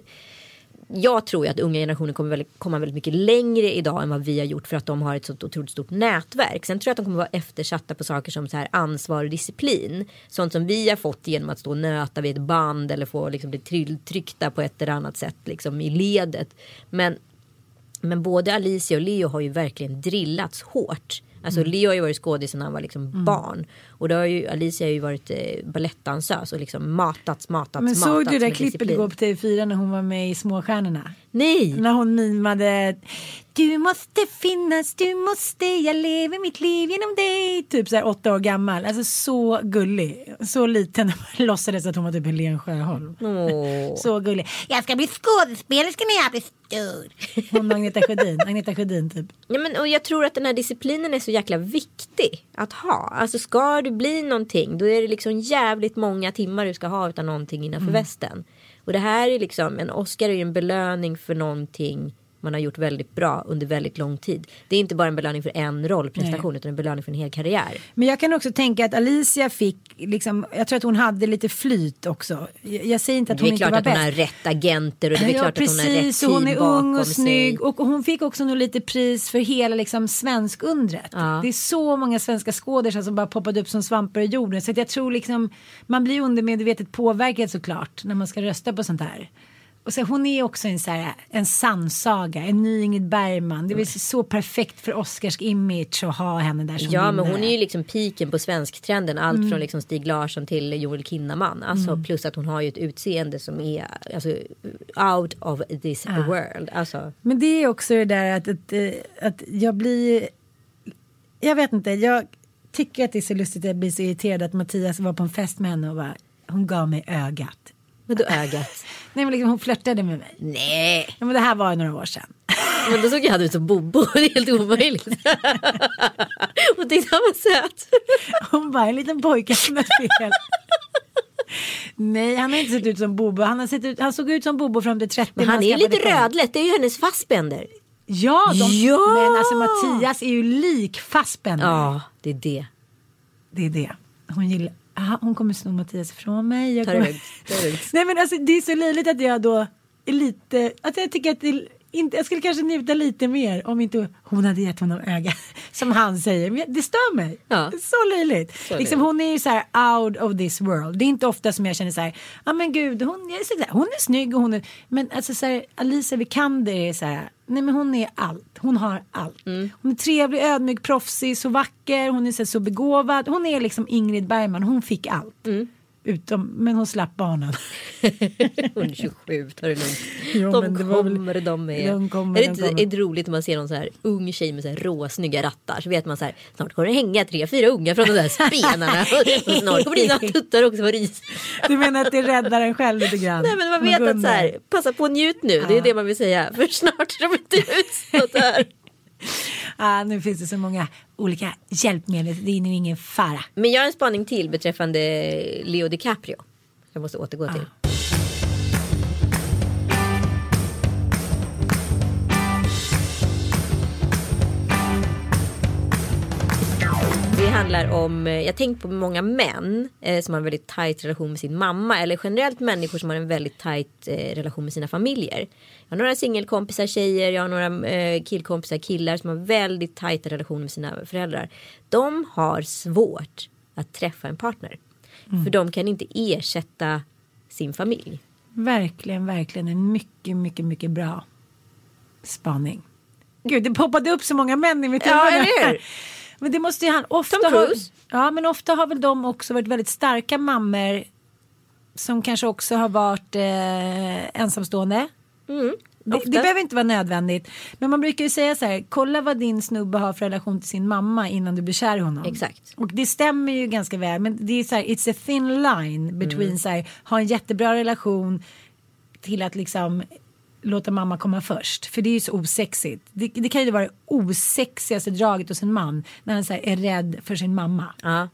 Speaker 2: jag tror ju att unga generationer kommer väldigt, komma väldigt mycket längre idag än vad vi har gjort för att de har ett så otroligt stort nätverk. Sen tror jag att de kommer vara eftersatta på saker som så här ansvar och disciplin. Sånt som vi har fått genom att stå och nöta vid ett band eller få liksom bli tryckta på ett eller annat sätt liksom i ledet. Men, men både Alicia och Leo har ju verkligen drillats hårt. Alltså
Speaker 1: Mm.
Speaker 2: Leo har ju varit skådis när han var liksom barn. Och då har ju Alicia har ju varit eh, balettdansös och liksom matats, matats,
Speaker 1: Men
Speaker 2: matats
Speaker 1: såg du det klippet igår på TV4 när hon var med i Småstjärnorna?
Speaker 2: Nej.
Speaker 1: När hon mimade Du måste finnas, du måste, jag lever mitt liv genom dig. Typ så här åtta år gammal. Alltså så gullig. Så liten. Låtsades att hon var typ Helen Sjöholm.
Speaker 2: Åh.
Speaker 1: Så gullig. Jag ska bli skådespelerska när jag blir stor. Hon Agneta Sjödin. Agneta Sjödin typ.
Speaker 2: Ja, men, och jag tror att den här disciplinen är så jäkla viktig att ha. Alltså ska du bli någonting då är det liksom jävligt många timmar du ska ha utan någonting innanför västen. Och det här är liksom en Oscar är ju en belöning för någonting man har gjort väldigt bra under väldigt lång tid. Det är inte bara en belöning för en rollprestation utan en belöning för en hel karriär.
Speaker 1: Men jag kan också tänka att Alicia fick, liksom, jag tror att hon hade lite flyt också. Jag, jag säger inte att
Speaker 2: Det
Speaker 1: hon
Speaker 2: är
Speaker 1: inte
Speaker 2: klart
Speaker 1: var
Speaker 2: att hon
Speaker 1: bäst.
Speaker 2: har rätt agenter och det är
Speaker 1: Ja,
Speaker 2: klart att hon har rätt
Speaker 1: precis, och hon är
Speaker 2: team
Speaker 1: ung och snygg
Speaker 2: sig.
Speaker 1: och hon fick också nog lite pris för hela liksom svenskundret.
Speaker 2: Ja.
Speaker 1: Det är så många svenska skådespelare som bara poppade upp som svampar i jorden så att jag tror liksom man blir undermedvetet påverkad såklart när man ska rösta på sånt här. Och så hon är också en, så här, en sannsaga, en ny Ingrid Bergman. Det är så perfekt för Oscars image att ha henne där som
Speaker 2: Ja men
Speaker 1: vinnare.
Speaker 2: hon är ju liksom piken på svensktrenden. Allt
Speaker 1: Mm.
Speaker 2: från liksom Stig Larsson till Joel Kinnaman. Alltså plus att hon har ju ett utseende som är alltså, out of this world. Alltså,
Speaker 1: Men det är också det där att, att, eh, att jag blir... Jag vet inte, jag tycker att det är så lustigt att jag blir så irriterad att Mattias var på en fest med henne och bara, hon gav mig ögat.
Speaker 2: Vadå ögat?
Speaker 1: Nej men liksom hon flörtade med mig.
Speaker 2: Nej.
Speaker 1: Ja, men det här var ju några år sedan.
Speaker 2: Men då såg jag han ut som Bobo. Det är helt omöjligt. och tyckte han var söt.
Speaker 1: Hon bara, en liten pojke som ett fel. Nej, han har inte sett ut som Bobo. Han, har sett ut, han såg ut som Bobo fram till 30.
Speaker 2: Men han är lite rödlätt. Det är ju hennes Fassbender.
Speaker 1: Ja, de,
Speaker 2: Ja!
Speaker 1: men alltså Mattias är ju lik Fassbender.
Speaker 2: Ja, det är det.
Speaker 1: Det är det. Hon gillar... Aha, hon kommer sno Mattias ifrån mig. Jag kommer...
Speaker 2: Ta det lugnt.
Speaker 1: Nej men alltså det är så löjligt att jag då är lite, att jag tycker att det inte, jag skulle kanske njuta lite mer om inte hon hade gett honom öga. Som han säger, men det stör mig.
Speaker 2: Ja.
Speaker 1: Så löjligt.
Speaker 2: Så
Speaker 1: liksom, hon är ju så här out of this world. Det är inte ofta som jag känner så här, ja men gud, hon, jag är så här, hon är snygg och hon är, men alltså så här, Alicia Vikander är så här, nej men hon är allt. Hon har allt.
Speaker 2: Mm.
Speaker 1: Hon är trevlig, ödmjuk, proffsig, så vacker, hon är så, här, så begåvad. Hon är liksom Ingrid Bergman, hon fick allt.
Speaker 2: Mm.
Speaker 1: Utom, men hon slapp barnen.
Speaker 2: Hon är 27, ta det lugnt.
Speaker 1: Jo,
Speaker 2: de
Speaker 1: var väl-
Speaker 2: kommer, de med.
Speaker 1: de kommer,
Speaker 2: är det
Speaker 1: de kommer.
Speaker 2: är det roligt när man ser någon så här ung tjej med så här råsnygga rattar. Så vet man så här, snart kommer det hänga tre, fyra unga från de där spenarna. och snart kommer dina tuttar också vara ris.
Speaker 1: Du menar att det räddar en själv lite grann?
Speaker 2: Nej men man vet att så här, passa på njut nu. Det är det man vill säga. För snart är de inte ut så där.
Speaker 1: Ah, nu finns det så många olika hjälpmedel. Det är nu ingen fara.
Speaker 2: Men jag har en spaning till beträffande Leo DiCaprio. Jag måste återgå till. Det handlar om, eh, jag har tänkt på många män eh, som har en väldigt tajt relation med sin mamma eller generellt människor som har en väldigt tajt eh, relation med sina familjer. Jag har några singelkompisar tjejer, jag har några eh, killkompisar killar som har väldigt tajta relationer med sina föräldrar. De har svårt att träffa en partner. För de kan inte ersätta sin familj.
Speaker 1: Verkligen, verkligen en mycket, mycket, mycket bra spaning. Gud, det poppade upp så många män i mitt
Speaker 2: Ja,
Speaker 1: huvud.
Speaker 2: eller hur?
Speaker 1: Men det måste ju han ofta
Speaker 2: Tom Cruise.
Speaker 1: Ja, men ofta har väl de också varit väldigt starka mammor som kanske också har varit eh, ensamstående. det,
Speaker 2: Mm, oftast.
Speaker 1: det behöver inte vara nödvändigt. Men man brukar ju säga så här, kolla vad din snubbe har för relation till sin mamma innan du blir kär i honom.
Speaker 2: Exakt.
Speaker 1: Och det stämmer ju ganska väl. Men det är så här, it's a thin line between
Speaker 2: Mm.
Speaker 1: så här, ha en jättebra relation till att liksom låta mamma komma först. För det är ju så osexigt. Det, det kan ju vara det osexigaste draget hos en man när han så är rädd för sin mamma.
Speaker 2: Ja,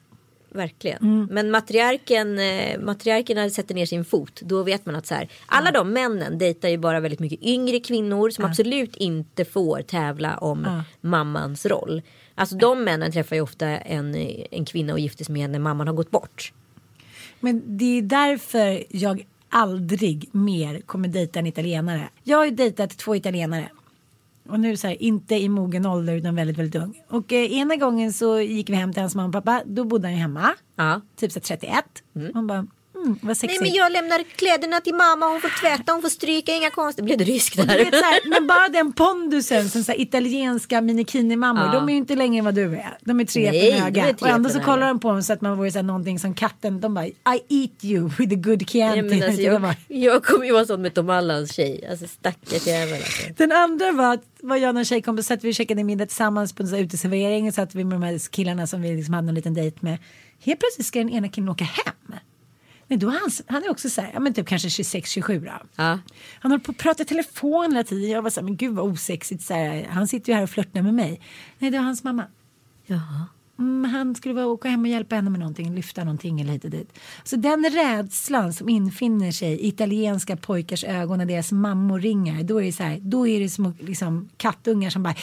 Speaker 2: verkligen.
Speaker 1: Mm.
Speaker 2: Men matriarken, eh, matriarkerna sätter ner sin fot. Då vet man att så här, alla de männen dejtar ju bara väldigt mycket yngre kvinnor som absolut inte får tävla om
Speaker 1: Ja.
Speaker 2: mammans roll. Alltså de männen träffar ju ofta en, en kvinna och gifter sig med när mamman har gått bort.
Speaker 1: Men det är därför jag aldrig mer kommer dejta en italienare. Jag har ju dejtat två italienare. Och nu så här, inte i mogen ålder utan väldigt, väldigt ung. Och eh, ena gången så gick vi hem till hans mamma och pappa. Då bodde han ju hemma.
Speaker 2: Ja.
Speaker 1: Typ så här 31. Man bara, Mm, vad
Speaker 2: Nej
Speaker 1: sexigt.
Speaker 2: men jag lämnar kläderna till mamma, hon får tvätta, hon får stryka, inga konstigt. Blev det ryskt
Speaker 1: Du
Speaker 2: där?
Speaker 1: så här, men bara den pondusen som så här, italienska minikini-mammor,
Speaker 2: Ja.
Speaker 1: de är ju inte längre än vad du är. De är tre
Speaker 2: Nej, de
Speaker 1: höga. Och ändå så kollar de på en så att man vore så här, någonting som katten. De bara I eat you with a good Chianti.
Speaker 2: Ja, alltså, jag, jag kommer ju vara sån med Tom Allans tjej. Alltså stackars jävel alltså.
Speaker 1: Den andra var att var jag och en tjejkompis satt vi och käkade middag tillsammans på en uteservering och satt vi med de här killarna som vi liksom hade en liten dejt med. Helt plötsligt ska den ena killen åka hem. Men då är han, han är också så här, ja men typ kanske 26-27 då.
Speaker 2: Ja.
Speaker 1: Han håller på att prata i telefon hela tiden. Jag var så här, men gud vad osexigt. Så här, han sitter ju här och flörtar med mig. Nej, det var hans mamma.
Speaker 2: Jaha.
Speaker 1: Mm, han skulle bara åka hem och hjälpa henne med någonting, lyfta någonting eller hit och dit. Så den rädslan som infinner sig i italienska pojkars ögon när deras mammor ringer, då är det så här, då är det små liksom, kattungar som bara,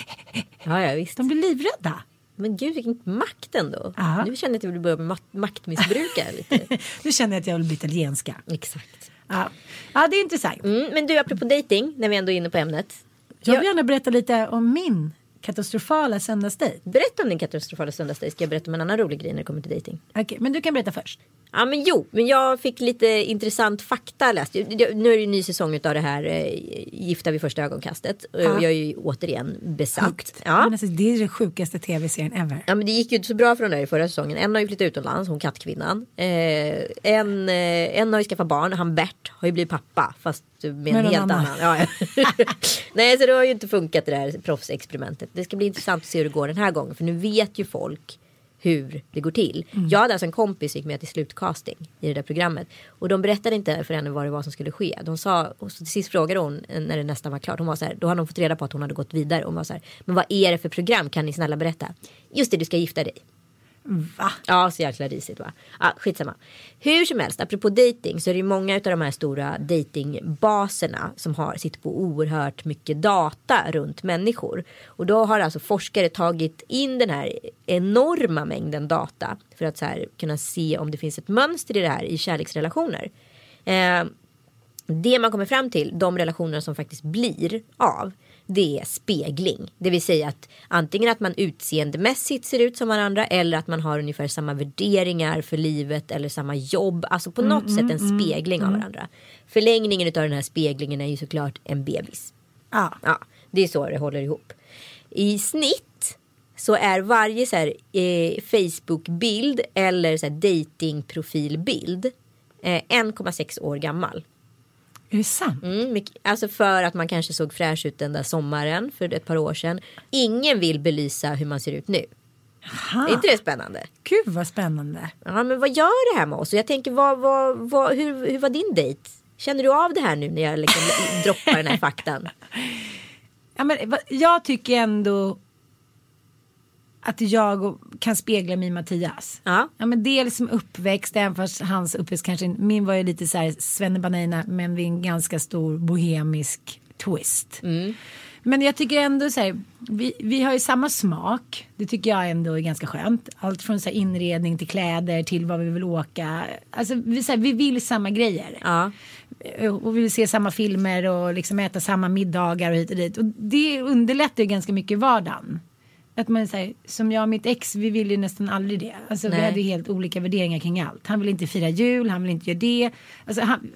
Speaker 2: Ja, ja visst.
Speaker 1: de blir livrädda.
Speaker 2: Men gud vilken makt ändå.
Speaker 1: Ja.
Speaker 2: Nu känner jag att jag vill börja med mak- maktmissbruka lite.
Speaker 1: Nu känner jag att jag vill bli italienska.
Speaker 2: Exakt.
Speaker 1: Ja, ja det är intressant.
Speaker 2: Mm, men du apropå dating, när vi ändå är inne på ämnet.
Speaker 1: Jag vill gärna berätta lite om min katastrofala söndagsdejt.
Speaker 2: Berätta om din katastrofala söndagsdejt. Ska jag berätta om en annan rolig grej när det kommer till dating?
Speaker 1: Okej, men du kan berätta först.
Speaker 2: Ja men jo, men jag fick lite intressant fakta läst. Nu är det en ny säsong av det här eh, Gifta vid första ögonkastet. Och Jag är ju återigen besatt.
Speaker 1: Men
Speaker 2: Ja.
Speaker 1: alltså, det är den sjukaste tv-serien ever.
Speaker 2: Ja men det gick ju inte så bra för den där i förra säsongen. En har ju flyttat utomlands, hon kattkvinnan. Eh, en, eh, en har ju skaffat barn, han Bert har ju blivit pappa. Fast med en helt
Speaker 1: annan.
Speaker 2: Ja, ja. Nej så det har ju inte funkat det där proffsexperimentet. Det ska bli intressant att se hur det går den här gången. För nu vet ju folk hur det går till.
Speaker 1: Mm.
Speaker 2: Jag hade alltså en kompis som gick med till slutcasting i det där programmet. Och de berättade inte för henne vad det var som skulle ske. De sa, och till sist frågade hon när det nästan var klart. Hon var så här, då hade de fått reda på att hon hade gått vidare. Hon var så här, men vad är det för program? Kan ni snälla berätta? Just det, du ska gifta dig.
Speaker 1: Va?
Speaker 2: Ja, så jäkla risigt va. Ja, skitsamma. Hur som helst, apropå dating så är det ju många av de här stora datingbaserna som har, sitter på oerhört mycket data runt människor. Och då har alltså forskare tagit in den här enorma mängden data för att så här, kunna se om det finns ett mönster i det här i kärleksrelationer. Eh, det man kommer fram till, de relationer som faktiskt blir av, det är spegling. Det vill säga att antingen att man utseendemässigt ser ut som varandra eller att man har ungefär samma värderingar för livet eller samma jobb. Alltså på något sätt en spegling av varandra. Förlängningen av den här speglingen är ju såklart en bebis.
Speaker 1: Ja.
Speaker 2: Ja, det är så det håller ihop. I snitt så är varje så här, eh, Facebook-bild eller så här, datingprofilbild eh, 1,6 år gammal.
Speaker 1: Är det sant?
Speaker 2: Mm, alltså för att man kanske såg fräsch ut den där sommaren för ett par år sedan. Ingen vill belysa hur man ser ut nu.
Speaker 1: Aha.
Speaker 2: Är inte det spännande?
Speaker 1: Gud vad spännande.
Speaker 2: Ja, men vad gör det här med oss? Och jag tänker, vad, vad, vad, hur, hur var din dejt? Känner du av det här nu när jag liksom droppar den här faktan?
Speaker 1: Ja, men, jag tycker ändå att jag kan spegla mig i Mattias.
Speaker 2: Ja.
Speaker 1: Ja, men dels som uppväxt, även fast hans uppväxt kanske, min var ju lite så här svennebanana men vid en ganska stor bohemisk twist. Men jag tycker ändå så här, vi, vi har ju samma smak. Det tycker jag ändå är ganska skönt. Allt från så här inredning till kläder till vad vi vill åka. Alltså vi, så här, vi vill samma grejer.
Speaker 2: Ja.
Speaker 1: Eh, Och vi vill se samma filmer och liksom äta samma middagar och hit och dit. Och det underlättar ju ganska mycket vardagen. Att man säger, som jag och mitt ex, vi vill ju nästan aldrig det. Alltså vi
Speaker 2: Nej.
Speaker 1: hade ju helt olika värderingar kring allt. Han vill inte fira jul, han vill inte göra det. Alltså, han,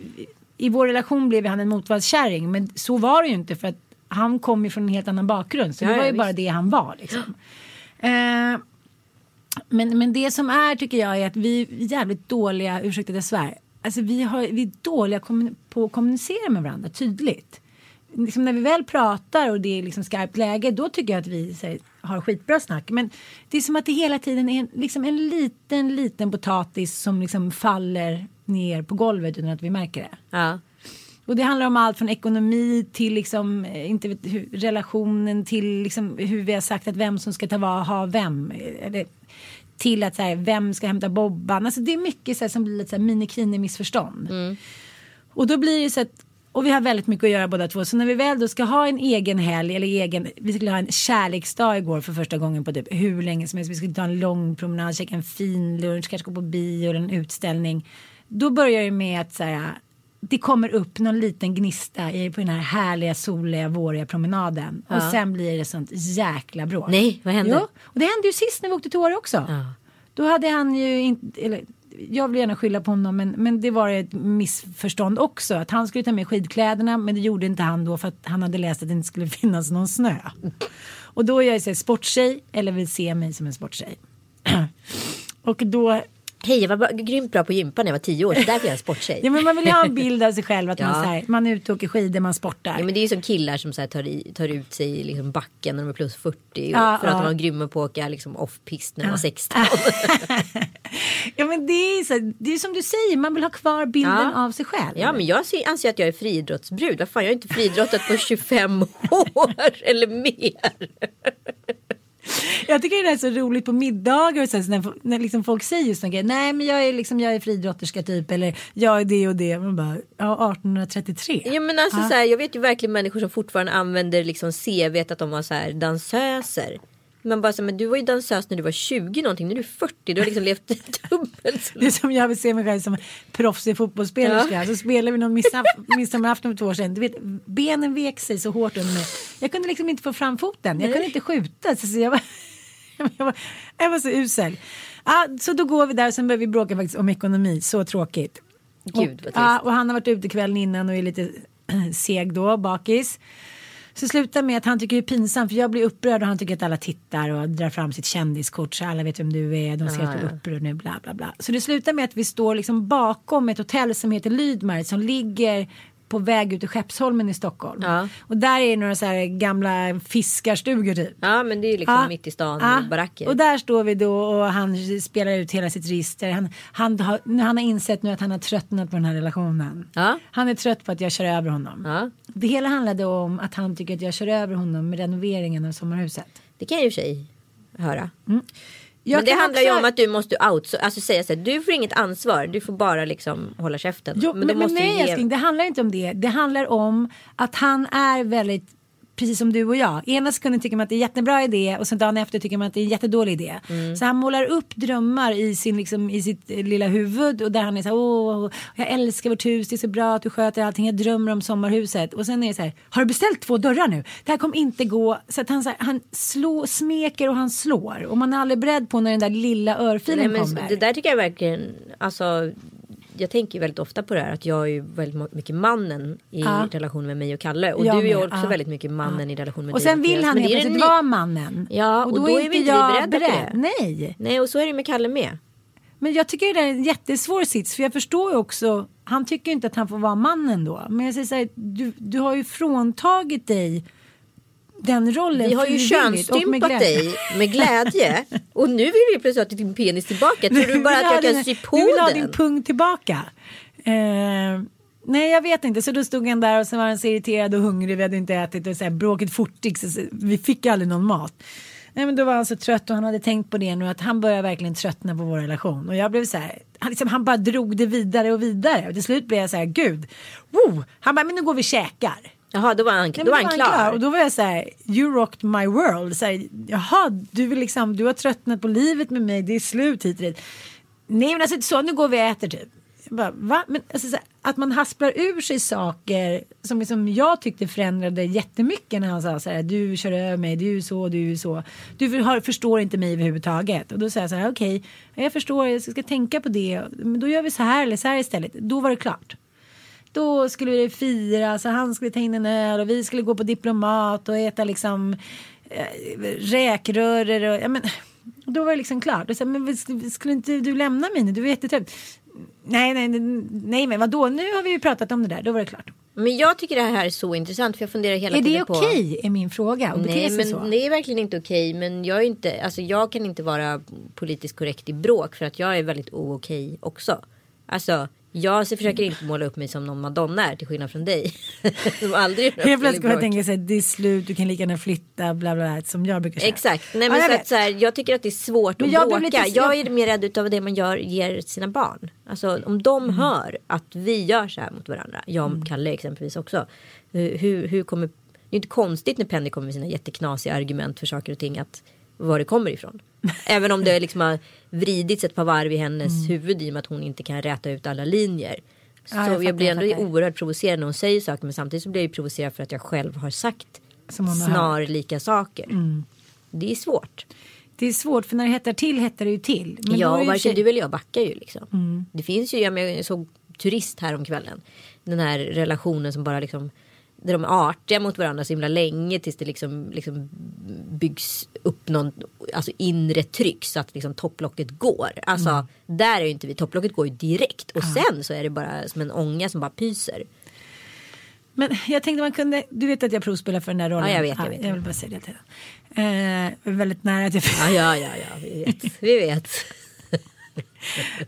Speaker 1: I vår relation blev han en motvallskärring, men så var det ju inte för att han kom ju från en helt annan bakgrund. Så
Speaker 2: Ja,
Speaker 1: det var
Speaker 2: ja,
Speaker 1: ju bara
Speaker 2: visst.
Speaker 1: det han var liksom. Eh, men, men det som är tycker jag är att vi är jävligt dåliga, ursäkta jag svär, alltså vi, har, vi är dåliga på att kommunicera med varandra tydligt. Liksom när vi väl pratar och det är liksom skarpt läge då tycker jag att vi här, har skitbra snack. Men det är som att det hela tiden är en, liksom en liten, liten potatis som liksom faller ner på golvet utan att vi märker det.
Speaker 2: Ja.
Speaker 1: Och det handlar om allt från ekonomi till liksom, eh, inte vet, hur, relationen till liksom, hur vi har sagt att vem som ska ta va- ha vem. eh, Eller, till att så här, vem ska hämta Bobban. Alltså, det är mycket så här, som blir lite så här, minikini missförstånd. Och då blir det så att och vi har väldigt mycket att göra båda två. Så när vi väl då ska ha en egen helg eller egen, vi skulle ha en kärleksdag igår för första gången på typ hur länge som helst. Vi skulle ta en lång promenad, käka en fin lunch, kanske gå på bio eller en utställning. Då börjar det med att så här, det kommer upp någon liten gnista i, på den här härliga soliga våriga promenaden. Och sen blir det sånt jäkla bråk.
Speaker 2: Nej, vad hände?
Speaker 1: Jo, och det hände ju sist när vi åkte till Åre också.
Speaker 2: Ja.
Speaker 1: Då hade han ju inte, eller jag vill gärna skylla på honom men, men det var ett missförstånd också. Att han skulle ta med skidkläderna men det gjorde inte han då för att han hade läst att det inte skulle finnas någon snö. Och då är jag så här, sporttjej eller vill se mig som en sporttjej. och då
Speaker 2: Hej, jag var grymt bra på gympa när jag var tio år. Så därför är jag en sporttjej.
Speaker 1: Ja men man vill ha en bild av sig själv att
Speaker 2: Ja.
Speaker 1: man, så här, man är ute och åker skidor, man sportar.
Speaker 2: Ja, men det är ju som killar som så här, tar, i, tar ut sig i liksom backen när de är plus 40.
Speaker 1: Ja,
Speaker 2: för att
Speaker 1: ja.
Speaker 2: de var grymma på att åka liksom off-pist när de var 16.
Speaker 1: Ja men det är, så, det är som du säger, man vill ha kvar bilden av sig själv.
Speaker 2: Ja men jag ser- anser att jag är friidrottsbrud. Vad fan jag har inte friidrottat på 25 år eller mer.
Speaker 1: Jag tycker det är så roligt på middagar och så, här, så när, när liksom folk säger just grejer. Nej men jag är, liksom, jag är friidrotterska typ eller jag är det och det. Man bara, ja 1833.
Speaker 2: Ja men alltså så här, jag vet ju verkligen människor som fortfarande använder liksom CV att de var så här dansöser. Man bara så men du var ju dansös när du var 20 någonting, nu är du 40, du har liksom levt dubbelt
Speaker 1: Det är som jag vill se mig själv som proffsig fotbollsspelerska. Så spelade vi någon midsommar- midsommarafton för två år sedan. Du vet, benen vek sig så hårt under mig. Jag kunde liksom inte få fram foten. Jag kunde inte skjuta. Så så jag, var, jag, var, jag var så usel. Ja, så då går vi där och sen börjar vi bråka faktiskt om ekonomi. Så tråkigt.
Speaker 2: Gud vad
Speaker 1: och,
Speaker 2: trist.
Speaker 1: ja, och han har varit ute kvällen innan och är lite seg då, bakis. Så slutar med att han tycker det är pinsamt för jag blir upprörd och han tycker att alla tittar och drar fram sitt kändiskort så alla vet vem du är. De ser att du är upprörd nu bla bla bla. Så det slutar med att vi står liksom bakom ett hotell som heter Lydmar som ligger på väg ut i Skeppsholmen i Stockholm.
Speaker 2: Ja.
Speaker 1: Och där är några så här gamla fiskarstugor typ.
Speaker 2: Ja men det är ju liksom
Speaker 1: Ja.
Speaker 2: mitt i stan
Speaker 1: Ja.
Speaker 2: baracker.
Speaker 1: Och där står vi då och han spelar ut hela sitt register. Han, han, har, han har insett nu att han har tröttnat på den här relationen.
Speaker 2: Ja.
Speaker 1: Han är trött på att jag kör över honom. Det hela handlade om att han tycker att jag kör över honom med renoveringen av sommarhuset.
Speaker 2: Det kan jag i och för sig höra.
Speaker 1: Jag
Speaker 2: men det handlar
Speaker 1: också-
Speaker 2: ju om att du måste out, alltså säga så här, du får inget ansvar, du får bara liksom hålla käften.
Speaker 1: Jo, men, men,
Speaker 2: måste du
Speaker 1: nej
Speaker 2: ge-
Speaker 1: älskling, det handlar inte om det. Det handlar om att han är väldigt Precis som du och jag. Ena sekunden tycker man att det är en jättebra idé och sen dagen efter tycker man att det är en jättedålig idé.
Speaker 2: Mm.
Speaker 1: Så han målar upp drömmar i, sin, liksom, i sitt eh, lilla huvud och där han är så här, åh, jag älskar vårt hus, det är så bra att du sköter allting, jag drömmer om sommarhuset. Och sen är det så här, har du beställt två dörrar nu? Det här kommer inte gå. Så att han, så här, han slår, smeker och han slår. Och man är aldrig beredd på när den där lilla örfilen
Speaker 2: Nej, men
Speaker 1: kommer.
Speaker 2: det där tycker jag verkligen, alltså jag tänker ju väldigt ofta på det här att jag är ju väldigt mycket mannen i
Speaker 1: Ja.
Speaker 2: relation med mig och Kalle. Och
Speaker 1: Jag
Speaker 2: du är ju också
Speaker 1: ja.
Speaker 2: väldigt mycket mannen i relation med
Speaker 1: och
Speaker 2: dig
Speaker 1: sen vill han helt plötsligt vara mannen.
Speaker 2: Ja, och då är vi inte beredda på det.
Speaker 1: Nej.
Speaker 2: Nej och så är det med Kalle med.
Speaker 1: Men jag tycker det är en jättesvår sits för jag förstår ju också, han tycker inte att han får vara mannen då. Men jag säger så här, du, du har ju fråntagit dig den rollen
Speaker 2: Vi har ju könsstympat dig med glädje. och nu vill vi plötsligt ha din penis tillbaka. Tror du bara att jag kan sy på
Speaker 1: Du vill ha
Speaker 2: den?
Speaker 1: din pung tillbaka. Eh, nej jag vet inte, så då stod han där och så var han så irriterad och hungrig, vi hade inte ätit och så här, bråket fortgick så vi fick aldrig någon mat. Nej men då var han så trött och han hade tänkt på det nu att han börjar verkligen tröttna på vår relation och jag blev så här, han, liksom, han bara drog det vidare och vidare och till slut blev jag så här, gud, wow! han bara men nu går vi och käkar.
Speaker 2: Jaha, då var han,
Speaker 1: Nej,
Speaker 2: då var han klar.
Speaker 1: Och då var jag så här, you rocked my world. Så här, Jaha, du, vill liksom, du har tröttnat på livet med mig, det är slut hit och dit. Nej men alltså så, nu går vi och äter typ. Bara, va? Men, alltså, så här, att man hasplar ur sig saker som liksom jag tyckte förändrade jättemycket när han sa så här, du kör över mig, du är så, du är så. Du har, förstår inte mig överhuvudtaget. Och då säger jag så här, okej, jag förstår, jag ska tänka på det. Men då gör vi så här eller så här istället. Då var det klart. Då skulle det firas och han skulle ta in en öl och vi skulle gå på diplomat och äta liksom eh, räkröror och ja men då var det liksom klart. Och så, men vi skulle, inte du lämna mig nu? Du var jättetrött. Nej, nej, nej, men vadå? Nu har vi ju pratat om det där. Då var det klart.
Speaker 2: Men jag tycker det här är så intressant för jag funderar hela
Speaker 1: Är det
Speaker 2: tiden på.
Speaker 1: okej? Är min fråga.
Speaker 2: Nej men
Speaker 1: så.
Speaker 2: det är verkligen inte okej. Men jag är inte, alltså jag kan inte vara politiskt korrekt i bråk för att jag är väldigt okej också. Alltså jag så försöker inte måla upp mig som någon madonna är till skillnad från dig. som aldrig
Speaker 1: Helt plötsligt kommer jag tänka sig det är slut, du kan lika gärna flytta, bla bla bla, som jag brukar säga.
Speaker 2: Exakt. Nej,
Speaker 1: Ja,
Speaker 2: men
Speaker 1: jag
Speaker 2: så att, så här, jag tycker att det är svårt
Speaker 1: Men
Speaker 2: att
Speaker 1: jag
Speaker 2: bråka. Jag
Speaker 1: jag-
Speaker 2: är mer rädd av det man gör, ger sina barn. Alltså om de
Speaker 1: Mm.
Speaker 2: hör att vi gör så här mot varandra. Jag och Kalle exempelvis också. Hur, hur kommer, det är inte konstigt när Penny kommer med sina jätteknasiga argument för saker och ting. Att var det kommer ifrån. Även om det liksom har vridits ett par varv i hennes
Speaker 1: Mm.
Speaker 2: huvud i och med att hon inte kan räta ut alla linjer. Så
Speaker 1: Ja, jag
Speaker 2: jag, blir ändå
Speaker 1: jag
Speaker 2: oerhört provocerad när hon säger saker men samtidigt så blir jag ju provocerad för att jag själv har sagt snarlika saker. Det är svårt.
Speaker 1: Det är svårt för när det hettar till hettar det ju till. Men
Speaker 2: ja,
Speaker 1: ju
Speaker 2: varken
Speaker 1: för-
Speaker 2: du eller jag backar ju liksom. Det finns ju, jag såg turist här om kvällen. Den här relationen som bara liksom där de är artiga mot varandra så himla länge tills det liksom, liksom byggs upp någon alltså inre tryck så att liksom topplocket går. Alltså där är ju inte vi, topplocket går ju direkt och sen så är det bara som en ånga som bara pyser.
Speaker 1: Men jag tänkte man kunde, du vet att jag provspelar för den där rollen.
Speaker 2: Ja, jag vet, jag vet.
Speaker 1: jag vill bara säga det. Eh, väldigt nära att jag
Speaker 2: Ja, ja, ja, ja vi vet. Vi vet.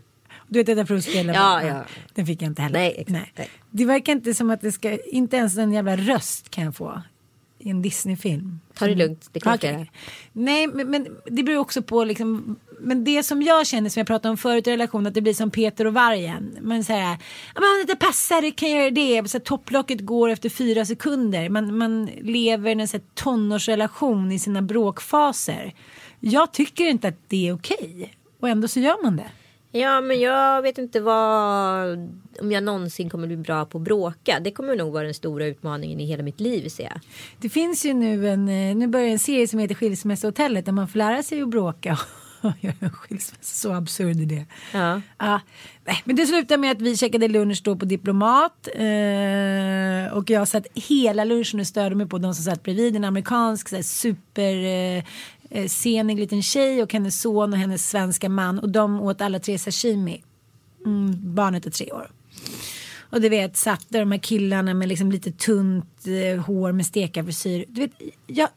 Speaker 1: Du vet att jag provspelar.
Speaker 2: Ja, ja.
Speaker 1: Den fick jag inte heller.
Speaker 2: Nej, exakt. Nej.
Speaker 1: Det verkar inte som att det ska, inte ens en jävla röst kan jag få. I en Disney-film.
Speaker 2: Ta det lugnt, det
Speaker 1: Okej.
Speaker 2: flera.
Speaker 1: Nej, men, men det beror också på liksom, men det som jag känner som jag pratade om förut i relation att det blir som Peter och vargen. Man säger, ja men det passar det kan jag göra det. Så topplocket går efter fyra sekunder. Man, man lever i en så här, tonårsrelation i sina bråkfaser. Jag tycker inte att det är okej. Och ändå så gör man det.
Speaker 2: Ja men jag vet inte vad om jag någonsin kommer bli bra på att bråka. Det kommer nog vara den stora utmaningen i hela mitt liv ser jag.
Speaker 1: Det finns ju nu en, eh, nu börjar en serie som heter Skilsmässohotellet där man får lära sig att bråka skilsmässa. Så absurd idé.
Speaker 2: Ja.
Speaker 1: Ja, nej, men det slutade med att vi käkade lunch då på Diplomat eh, och jag satt hela lunchen och störde mig på de som satt bredvid en amerikansk så här, super eh, senig liten tjej och hennes son och hennes svenska man och de åt alla tre sashimi. Mm, barnet är tre år. Och du vet satt där de här killarna med liksom lite tunt eh, hår med stekarfrisyr. Du vet, jag,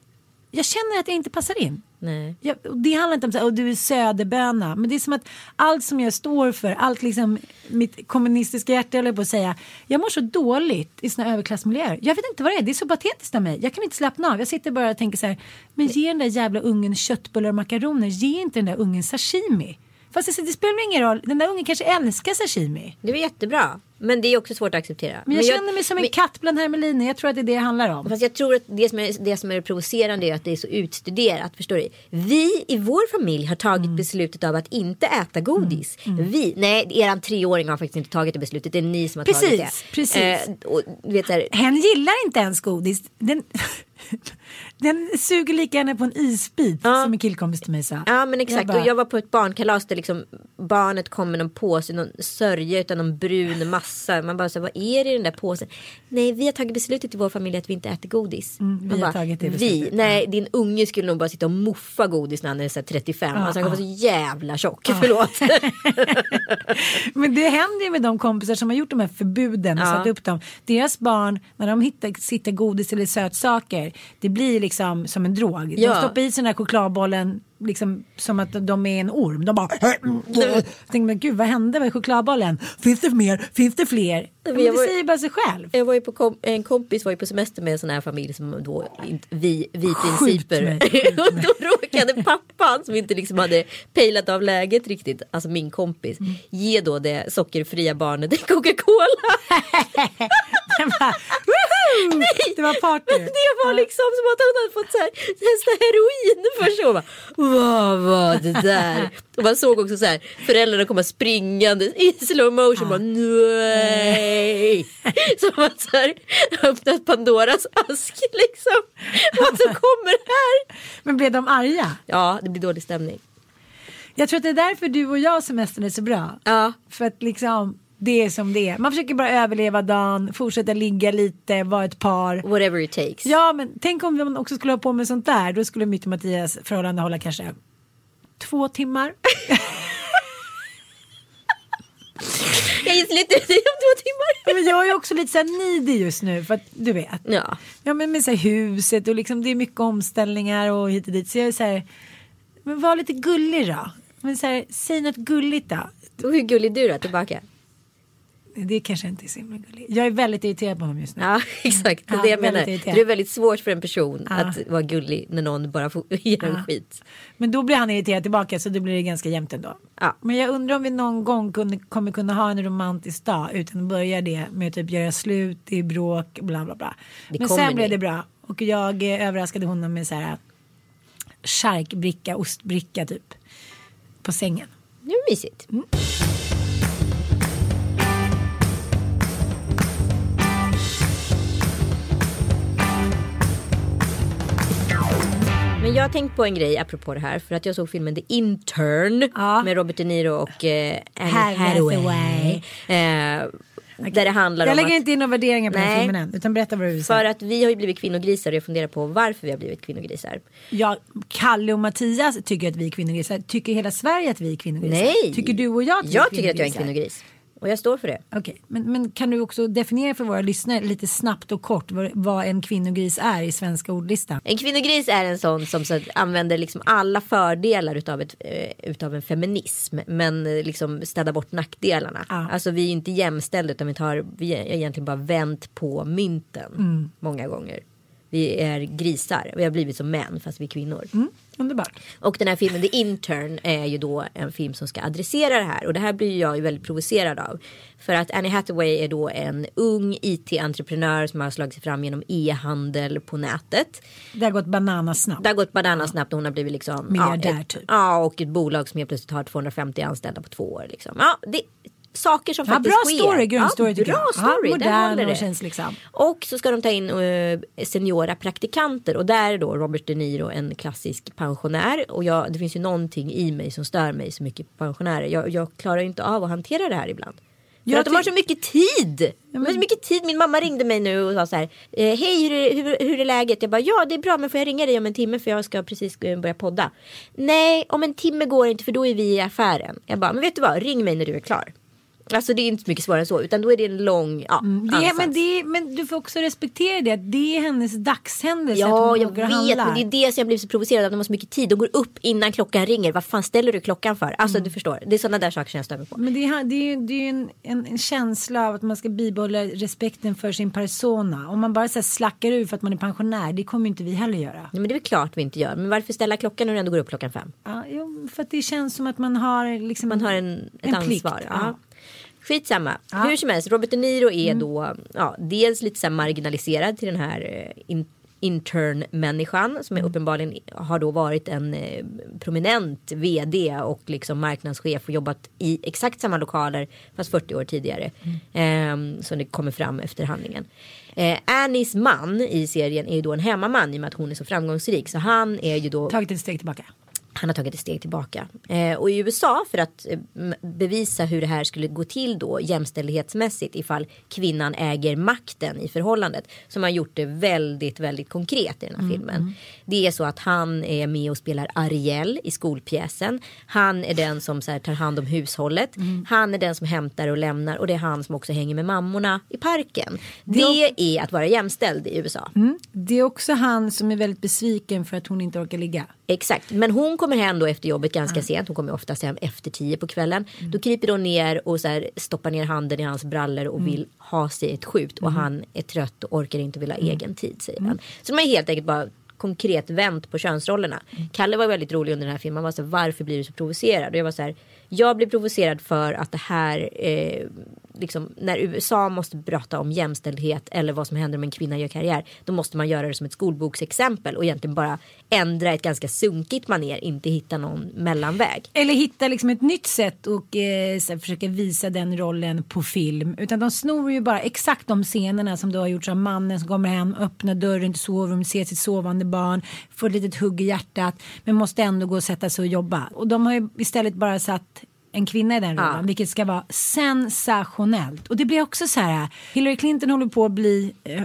Speaker 1: jag känner att jag inte passar in.
Speaker 2: Nej.
Speaker 1: Ja, och det handlar inte om att du är söderböna. Men det är som att allt som jag står för, allt liksom mitt kommunistiska hjärta håller på att säga. Jag mår så dåligt i såna överklassmiljöer. Jag vet inte vad det är, det är så patetiskt av mig. Jag kan inte slappna av. Jag sitter bara och tänker så här. Men ge den där jävla ungen köttbullar och makaroner. Ge inte den där ungen sashimi. Fast det, det spelar ingen roll, den där ungen kanske älskar sashimi.
Speaker 2: Det var jättebra. Men det är också svårt att acceptera.
Speaker 1: Men jag, känner mig som en
Speaker 2: men-
Speaker 1: katt bland hermeliner. Jag tror att det är det det handlar om.
Speaker 2: Fast jag tror att det som, är, det som är provocerande är att det är så utstuderat. Förstår du? Vi i vår familj har tagit
Speaker 1: Mm.
Speaker 2: beslutet av att inte äta godis. Vi, nej eran treåring har faktiskt inte tagit det beslutet. Det är ni som har tagit det.
Speaker 1: Precis, precis.
Speaker 2: Eh, och, du vet, så här,
Speaker 1: Hen gillar inte ens godis. Den, den suger lika gärna på en isbit
Speaker 2: Ja.
Speaker 1: som en killkompis till mig sa.
Speaker 2: Ja men exakt.
Speaker 1: bara-
Speaker 2: och jag var på ett barnkalas där liksom barnet kom med någon påse, någon sörja utan någon brun massa. Man bara så vad är det i den där påsen? Nej vi har tagit beslutet i vår familj att vi inte äter godis.
Speaker 1: Mm, vi
Speaker 2: bara,
Speaker 1: tagit det
Speaker 2: Vi?
Speaker 1: beslutet,
Speaker 2: Nej din unge skulle nog bara sitta och muffa godis när han är så här 35. alltså, han var så jävla tjock. Förlåt.
Speaker 1: Men det händer ju med de kompisar som har gjort de här förbuden och
Speaker 2: Ja.
Speaker 1: satt upp dem. Deras barn, när de hittar, sitter godis eller sötsaker, det blir liksom som en drog.
Speaker 2: Ja.
Speaker 1: De stoppar i sig den här chokladbollen liksom som att de är en orm. De bara... Jag tänkte, men gud vad hände med chokladbollen? Finns det mer? Finns det fler? Men det
Speaker 2: var-
Speaker 1: säger bara sig själv.
Speaker 2: Jag var ju på kom- en kompis var ju på semester med en sån här familj som då inte, vi, vi principer. och då råkade pappan som inte liksom hade pejlat av läget riktigt, alltså min kompis,
Speaker 1: Mm.
Speaker 2: ge då det sockerfria barnet en Coca-Cola.
Speaker 1: Bara, "Woohoo!" Det var party.
Speaker 2: Det var liksom som att han hade fått så här, testa heroin först. Och bara, vad var det där? Och man såg också så här, föräldrarna komma springande i slow motion. Bara, nej. Som att så här, öppnat Pandoras ask liksom. Vad som kommer här.
Speaker 1: Men blev de arga?
Speaker 2: Ja, det blir dålig stämning.
Speaker 1: Jag tror att det är därför du och jag semestern är så bra.
Speaker 2: Ja.
Speaker 1: För att liksom det är som det är. Man försöker bara överleva dagen, fortsätta ligga lite, vara ett par.
Speaker 2: Whatever it takes.
Speaker 1: Ja men tänk om man också skulle ha på med sånt där. Då skulle mitt och Mattias förhållande hålla kanske två timmar.
Speaker 2: Jag gissar lite det om två timmar.
Speaker 1: men jag är också lite så här needy just nu för att du vet.
Speaker 2: Ja.
Speaker 1: Ja men med så huset och liksom det är mycket omställningar och hit och dit. Så jag är så här, men var lite gullig då. Men så här, säg något gulligt då.
Speaker 2: Och hur gullig är du då tillbaka?
Speaker 1: Det kanske inte är så himla gulligt. Jag är väldigt irriterad på honom just nu.
Speaker 2: Ja exakt, det är
Speaker 1: Ja,
Speaker 2: det jag menar.
Speaker 1: irriterad.
Speaker 2: Det är väldigt svårt för en person
Speaker 1: Ja.
Speaker 2: att vara gullig när någon bara får ger en skit.
Speaker 1: Men då blir han irriterad tillbaka så då blir det ganska jämnt ändå.
Speaker 2: Ja.
Speaker 1: Men jag undrar om vi någon gång kunde, kommer kunna ha en romantisk dag utan att börja det med att typ göra slut i bråk bla bla bla.
Speaker 2: Det
Speaker 1: Men sen blev
Speaker 2: ni.
Speaker 1: det bra och jag överraskade honom med så här charkbricka, ostbricka typ på sängen.
Speaker 2: Det är mysigt. Men Men jag har tänkt på en grej apropå det här. För att jag såg filmen The Intern.
Speaker 1: Ja.
Speaker 2: Med Robert De Niro och eh, Anne
Speaker 1: Hathaway.
Speaker 2: Eh, där det handlar
Speaker 1: Jag
Speaker 2: om
Speaker 1: lägger
Speaker 2: att,
Speaker 1: inte in några värderingar på den
Speaker 2: Nej.
Speaker 1: filmen än. Utan berätta vad du vill
Speaker 2: För
Speaker 1: säga.
Speaker 2: att vi har ju blivit kvinnogrisar och jag funderar på varför vi har blivit kvinnogrisar.
Speaker 1: Ja, Kalle och Mattias tycker att vi är kvinnogrisar. Tycker hela Sverige att vi är kvinnogrisar?
Speaker 2: Nej!
Speaker 1: Tycker du och jag att vi
Speaker 2: Jag
Speaker 1: är
Speaker 2: tycker att jag är en
Speaker 1: kvinnogrisar?
Speaker 2: kvinnogris. Och jag står för det.
Speaker 1: Okej, men, men kan du också definiera för våra lyssnare lite snabbt och kort vad, vad en kvinnogris är i svenska ordlistan?
Speaker 2: En kvinnogris är en sån som så använder liksom alla fördelar utav, ett, eh, utav en feminism. Men eh, liksom städar bort nackdelarna.
Speaker 1: Ja.
Speaker 2: Alltså vi är inte jämställda utan vi, tar, vi är egentligen bara vänt på mynten.
Speaker 1: Mm.
Speaker 2: Många gånger. Vi är grisar. Vi har blivit som män fast vi är kvinnor.
Speaker 1: Mm, underbart.
Speaker 2: Och den här filmen The Intern är ju då en film som ska adressera det här. Och det här blir jag ju väldigt provocerad av. För att Annie Hathaway är då en ung IT-entreprenör som har slagit sig fram genom e-handel på nätet.
Speaker 1: Det har gått bananasnabbt.
Speaker 2: Det har gått bananasnabbt och hon har blivit liksom
Speaker 1: Miljardär,
Speaker 2: ja, ett,
Speaker 1: typ.
Speaker 2: Ja och ett bolag som helt plötsligt har 250 anställda på två år. Liksom. Ja, det, saker som
Speaker 1: Ja,
Speaker 2: faktiskt
Speaker 1: bra
Speaker 2: sker.
Speaker 1: story, grundstory
Speaker 2: ja,
Speaker 1: tycker
Speaker 2: bra.
Speaker 1: Ja,
Speaker 2: story,
Speaker 1: modern och känns liksom.
Speaker 2: Och så ska de ta in uh, seniora praktikanter och där är då Robert De Niro en klassisk pensionär. Och jag, det finns ju någonting i mig som stör mig så mycket pensionärer. Jag, jag klarar ju inte av att hantera det här ibland. För
Speaker 1: Jag
Speaker 2: att de har så mycket tid. De har så mycket tid. Min mamma ringde mig nu och sa så här. Eh, Hej hur, hur, hur är läget? Jag bara ja det är bra men får jag ringa dig om en timme för jag ska precis eh, börja podda. Nej om en timme går inte för då är vi i affären. Jag bara men vet du vad ring mig när du är klar. Alltså det är inte mycket svårare än så utan då är det en lång ja,
Speaker 1: Mm, Det men, det men du får också respektera det. att Det är hennes dagshändelse.
Speaker 2: Ja, jag vet. Men det är det som jag blir så provocerad av. De har så mycket tid. De går upp innan klockan ringer. Vad fan ställer du klockan för? Alltså
Speaker 1: Mm.
Speaker 2: du förstår. Det är sådana där saker som jag stör mig på.
Speaker 1: Men det är, det är, det är en, en, en känsla av att man ska bibehålla respekten för sin persona. Om man bara så här slackar ur för att man är pensionär, det kommer ju inte vi heller göra.
Speaker 2: Nej, men det är väl klart vi inte gör. Men varför ställa klockan när du ändå går upp klockan fem?
Speaker 1: Ja, för att det känns som att man har liksom
Speaker 2: Man har en, ett
Speaker 1: en
Speaker 2: ansvar.
Speaker 1: plikt,
Speaker 2: Ja.
Speaker 1: ja.
Speaker 2: Skitsamma.
Speaker 1: Ja. Mm.
Speaker 2: Hur som helst, Robert De Niro är då ja, dels lite så marginaliserad till den här eh, in, intern-människan som
Speaker 1: Mm.
Speaker 2: är uppenbarligen har då varit en eh, prominent vd och liksom marknadschef och jobbat i exakt samma lokaler fast 40 år tidigare.
Speaker 1: Mm.
Speaker 2: Eh, som det kommer fram efter handlingen. Eh, Annies man i serien är ju då en hemmaman i och med att hon är så framgångsrik. Så han är ju då
Speaker 1: tagit ett steg tillbaka.
Speaker 2: Han har tagit ett steg tillbaka. Eh, och i USA för att eh, bevisa hur det här skulle gå till då jämställdhetsmässigt ifall kvinnan äger makten i förhållandet. Så har gjort det väldigt, väldigt konkret i den här filmen. Det är så att han är med och spelar Ariel i skolpjäsen. Han är den som så här, tar hand om hushållet. Han är den som hämtar och lämnar och det är han som också hänger med mammorna i parken. Det är att vara jämställd i USA.
Speaker 1: Mm. Det är också han som är väldigt besviken för att hon inte orkar ligga.
Speaker 2: Exakt, men hon kommer hem då efter jobbet ganska sent. Hon kommer oftast hem efter tio på kvällen. Då kryper hon ner och så här, stoppar ner handen i hans brallor och vill ha sig ett skjut. Och han är trött och orkar inte vill ha egen tid säger han. Så de har helt enkelt bara konkret vänt på könsrollerna. Kalle var väldigt rolig under den här filmen. Han var så här, varför blir du så provocerad? Och jag var så här, jag blir provocerad för att det här, eh, liksom, när USA måste prata om jämställdhet eller vad som händer om en kvinna gör karriär, då måste man göra det som ett skolboksexempel och egentligen bara ändra ett ganska sunkigt maner, inte hitta någon mellanväg.
Speaker 1: Eller hitta liksom ett nytt sätt och eh, så här, försöka visa den rollen på film. Utan de snor ju bara exakt de scenerna som du har gjort som mannen som kommer hem, öppnar dörren till sovrummet, ser sitt sovande barn, får ett litet hugg i hjärtat men måste ändå gå och sätta sig och jobba. Och de har ju istället bara satt en kvinna i den rollen,
Speaker 2: Ja.
Speaker 1: vilket ska vara sensationellt. Och det blir också så här, Hillary Clinton håller på att bli eh,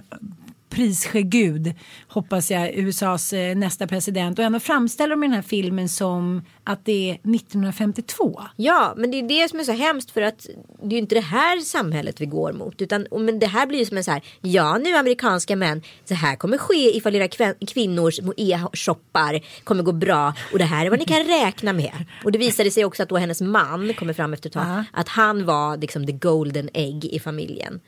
Speaker 1: prissjegud, hoppas jag, USAs eh, nästa president. Och ändå framställer de den här filmen som att det är 1952.
Speaker 2: Ja, men det är det som är så hemskt för att det är inte det här samhället vi går mot. Utan men det här blir ju som en så här, ja nu amerikanska män, så här kommer ske ifall era kvinnors e-shoppar kommer gå bra. Och det här är vad ni kan räkna med. Och det visade sig också att då hennes man kommer fram efter ett tag,
Speaker 1: Ja.
Speaker 2: att han var liksom the golden egg i familjen.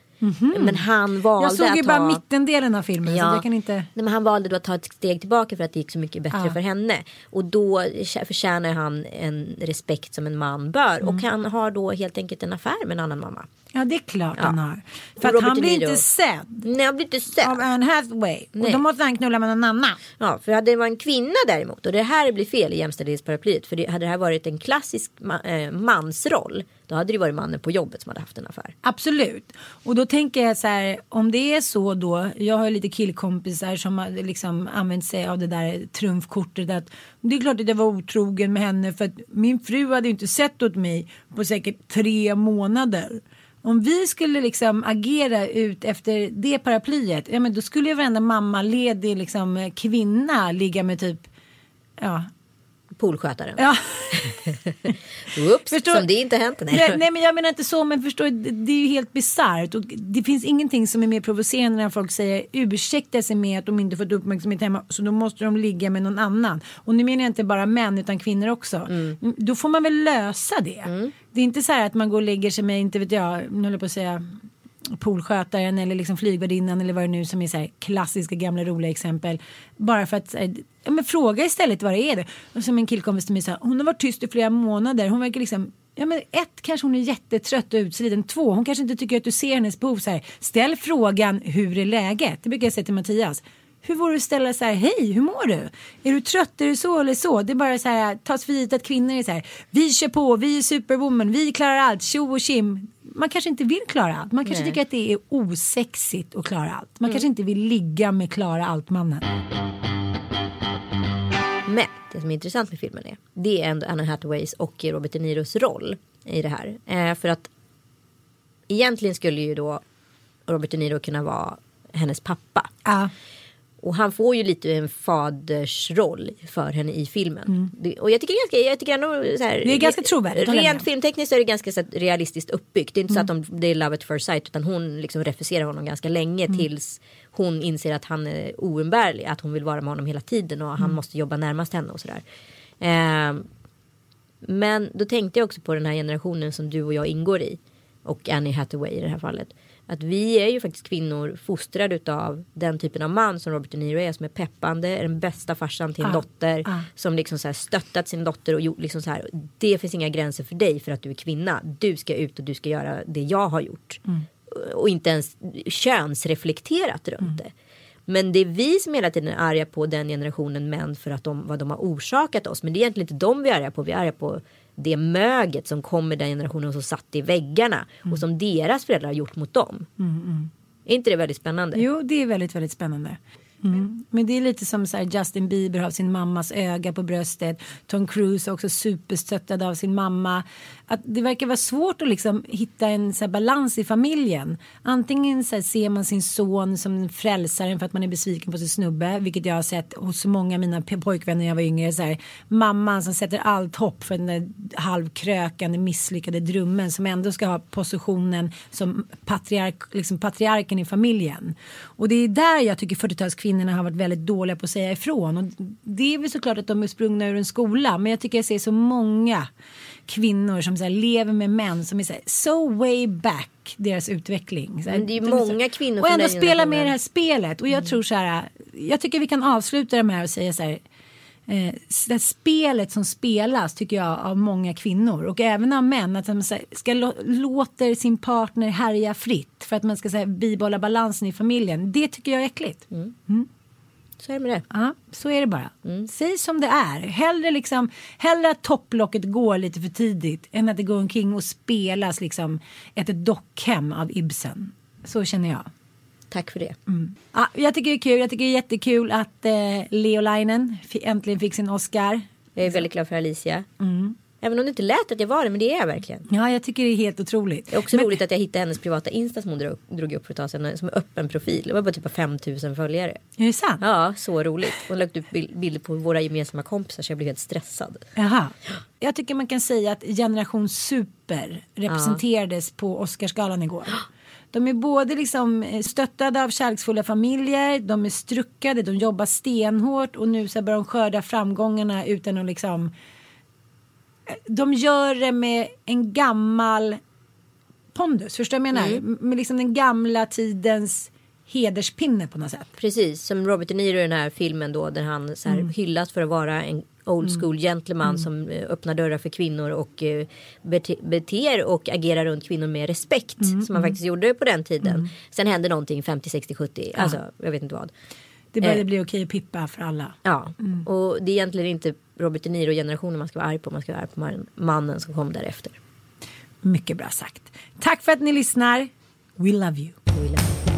Speaker 2: Men han valde
Speaker 1: Jag såg ju
Speaker 2: att
Speaker 1: bara
Speaker 2: ta...
Speaker 1: mittendelen av filmen så jag kan inte...
Speaker 2: Nej, men han valde då att ta ett steg tillbaka för att det gick så mycket bättre
Speaker 1: Ja.
Speaker 2: för henne. Och då förtjänar han en respekt som en man bör.
Speaker 1: Mm.
Speaker 2: Och han har då helt enkelt en affär med en annan mamma.
Speaker 1: Ja det är klart
Speaker 2: Ja.
Speaker 1: han har.
Speaker 2: Och
Speaker 1: För att han blir inte sedd
Speaker 2: Nej, han blir inte sedd.
Speaker 1: av Anne Hathaway. Och
Speaker 2: Nej.
Speaker 1: då måste han knulla med någon annan.
Speaker 2: Ja, för hade det varit en kvinna däremot och det här blir fel i jämställdhetsparaplyet. För det, hade det här varit en klassisk ma- eh, mansroll. Då hade det varit mannen på jobbet som hade haft en affär.
Speaker 1: Absolut. Och då tänker jag så här, om det är så då, jag har lite killkompisar som har liksom använt sig av det där trumfkortet att det är klart att jag var otrogen med henne för att min fru hade inte sett åt mig på säkert tre månader. Om vi skulle liksom agera ut efter det paraplyet, ja men då skulle ju varenda mammaledig liksom kvinna ligga med typ, ja,
Speaker 2: Poolskötaren.
Speaker 1: ja.
Speaker 2: Oops,
Speaker 1: Förstår-
Speaker 2: som det inte hänt. Nej.
Speaker 1: Nej, men jag menar inte så men förstår det det är ju helt bisarrt och det finns ingenting som är mer provocerande när folk säger ursäkta sig med att de inte fått uppmärksamhet hemma så då måste de ligga med någon annan. Och nu menar jag inte bara män utan kvinnor också. Mm, Då får man väl lösa det. Det är inte så här att man går och lägger sig med, inte vet jag, nu håller jag på att säga poolskötaren eller liksom flygvärdinnan eller vad det nu som är så här klassiska gamla roliga exempel. Bara för att här, ja, men fråga istället vad det är. Och som en killkompis till mig sa, hon har varit tyst i flera månader. Hon verkar liksom Ja men ett, kanske hon är jättetrött och utsliten. Två, hon kanske inte tycker att du ser hennes behov så här. Ställ frågan, hur är läget? Det brukar jag säga till Mattias. Hur vore det att ställa så här, hej hur mår du? Är du trött, är du så eller så? Det är bara så här, tas för givet att kvinnor är så här, vi kör på, vi är superwoman, vi klarar allt, tjo och kim. Man kanske inte vill klara allt, man kanske
Speaker 2: Nej.
Speaker 1: tycker att det är osexigt att klara allt. Man kanske inte vill ligga med Klara Allt-mannen.
Speaker 2: Men det som är intressant med filmen är det är ändå Anna Hathaways och Robert De Niros roll i det här. Eh, för att egentligen skulle ju då Robert De Niro kunna vara hennes pappa.
Speaker 1: Ja.
Speaker 2: Och han får ju lite en fadersroll för henne i filmen. Det, och jag tycker, ganska, jag tycker ändå så här,
Speaker 1: Mm. Det är ganska trovärdigt,
Speaker 2: Rent filmtekniskt är det ganska så realistiskt uppbyggt. Det är inte så att
Speaker 1: Mm.
Speaker 2: de, det är love at first sight utan hon liksom refuserar honom ganska länge
Speaker 1: Mm.
Speaker 2: tills hon inser att han är oumbärlig. Att hon vill vara med honom hela tiden och
Speaker 1: Mm.
Speaker 2: han måste jobba närmast henne och sådär. Ehm, men då tänkte jag också på den här generationen som du och jag ingår i. Och Annie Hathaway i det här fallet. Att vi är ju faktiskt kvinnor fostrade utav den typen av man som Robert De Niro är. Som är peppande, är den bästa farsan till en
Speaker 1: Ah,
Speaker 2: dotter.
Speaker 1: ah.
Speaker 2: Som liksom så här stöttat sin dotter och gjort liksom så här. Det finns inga gränser för dig för att du är kvinna. Du ska ut och du ska göra det jag har gjort. Och inte ens könsreflekterat runt det. Men det är vi som hela tiden är arga på den generationen män för att de, vad de har orsakat oss. Men det är egentligen inte de vi är arga på. Vi är arga på det möget som kommer den generationen som satt i väggarna. Och som deras föräldrar har gjort mot dem. Är inte det väldigt spännande?
Speaker 1: Jo, det är väldigt, väldigt spännande. Mm. Men det är lite som så här, Justin Bieber har sin mammas öga på bröstet. Tom Cruise är också superstöttad av sin mamma. Att det verkar vara svårt att liksom hitta en så här, balans i familjen. Antingen så ser man sin son som frälsaren för att man är besviken på sin snubbe. Vilket jag har sett hos många av mina pojkvänner när jag var yngre. Så här, mamman som sätter allt hopp för den där halvkrökande misslyckade drömmen som ändå ska ha positionen som patriark, liksom patriarken i familjen. Och det är där jag tycker 40 40-talskvinnorna har varit väldigt dåliga på att säga ifrån. Och det är väl såklart att de är sprungna ur en skola men jag tycker jag ser så många kvinnor som så här, lever med män som är så, här, so way back deras utveckling. Så här,
Speaker 2: Men det är ju
Speaker 1: de så-
Speaker 2: många kvinnor
Speaker 1: Och ändå spela med i det här spelet. Och jag tror så här, jag tycker vi kan avsluta det här och säga så här. Eh, det spelet som spelas tycker jag av många kvinnor och även av män att här, ska lå- låter sin partner härja fritt för att man ska här, bibehålla balansen i familjen. Det tycker jag är äckligt.
Speaker 2: Så är det med det.
Speaker 1: Ja, så är det bara.
Speaker 2: Mm.
Speaker 1: Säg som det är. Hellre, liksom, hellre att topplocket går lite för tidigt än att det går omkring och spelas liksom ett dockhem av Ibsen. Så känner jag.
Speaker 2: Tack för det.
Speaker 1: Ja, jag tycker det är kul. Jag tycker det är jättekul att eh, Leo Leinen fi- äntligen fick sin Oscar.
Speaker 2: Jag är väldigt glad för Alicia.
Speaker 1: Mm.
Speaker 2: Även om det inte lät att jag var det, men det är jag verkligen.
Speaker 1: Ja, jag tycker det är helt otroligt.
Speaker 2: Det är också
Speaker 1: Men-
Speaker 2: roligt att jag hittade hennes privata Insta som hon drog, drog upp för ett tag sedan. Som öppen profil. Det var bara typ 5000 följare.
Speaker 1: Är det sant?
Speaker 2: Ja, så roligt. Hon lagt upp bil- bilder på våra gemensamma kompisar så jag blev helt stressad.
Speaker 1: Jaha. Jag tycker man kan säga att generation super representerades på Oscarsgalan igår. De är både liksom eh, stöttade av kärleksfulla familjer, de är struckade, de jobbar stenhårt och nu så börjar de skörda framgångarna utan att liksom eh, de gör det med en gammal pondus, förstår du vad jag menar?
Speaker 2: Mm.
Speaker 1: Med liksom den gamla tidens hederspinne på något sätt.
Speaker 2: Precis, som Robert De Niro i den här filmen då där han så här hyllas för att vara en old school gentleman som eh, öppnar dörrar för kvinnor och eh, bete, beter och agerar runt kvinnor med respekt som man faktiskt gjorde på den tiden. Sen hände någonting 50, 60, 70, alltså jag vet inte vad.
Speaker 1: Det började
Speaker 2: Eh.
Speaker 1: bli okej att pippa för alla.
Speaker 2: Ja, och det är egentligen inte Robert De Niro generationen man ska vara arg på, man ska vara arg på man- mannen som kom därefter.
Speaker 1: Mycket bra sagt. Tack för att ni lyssnar. We love you.
Speaker 2: toilet.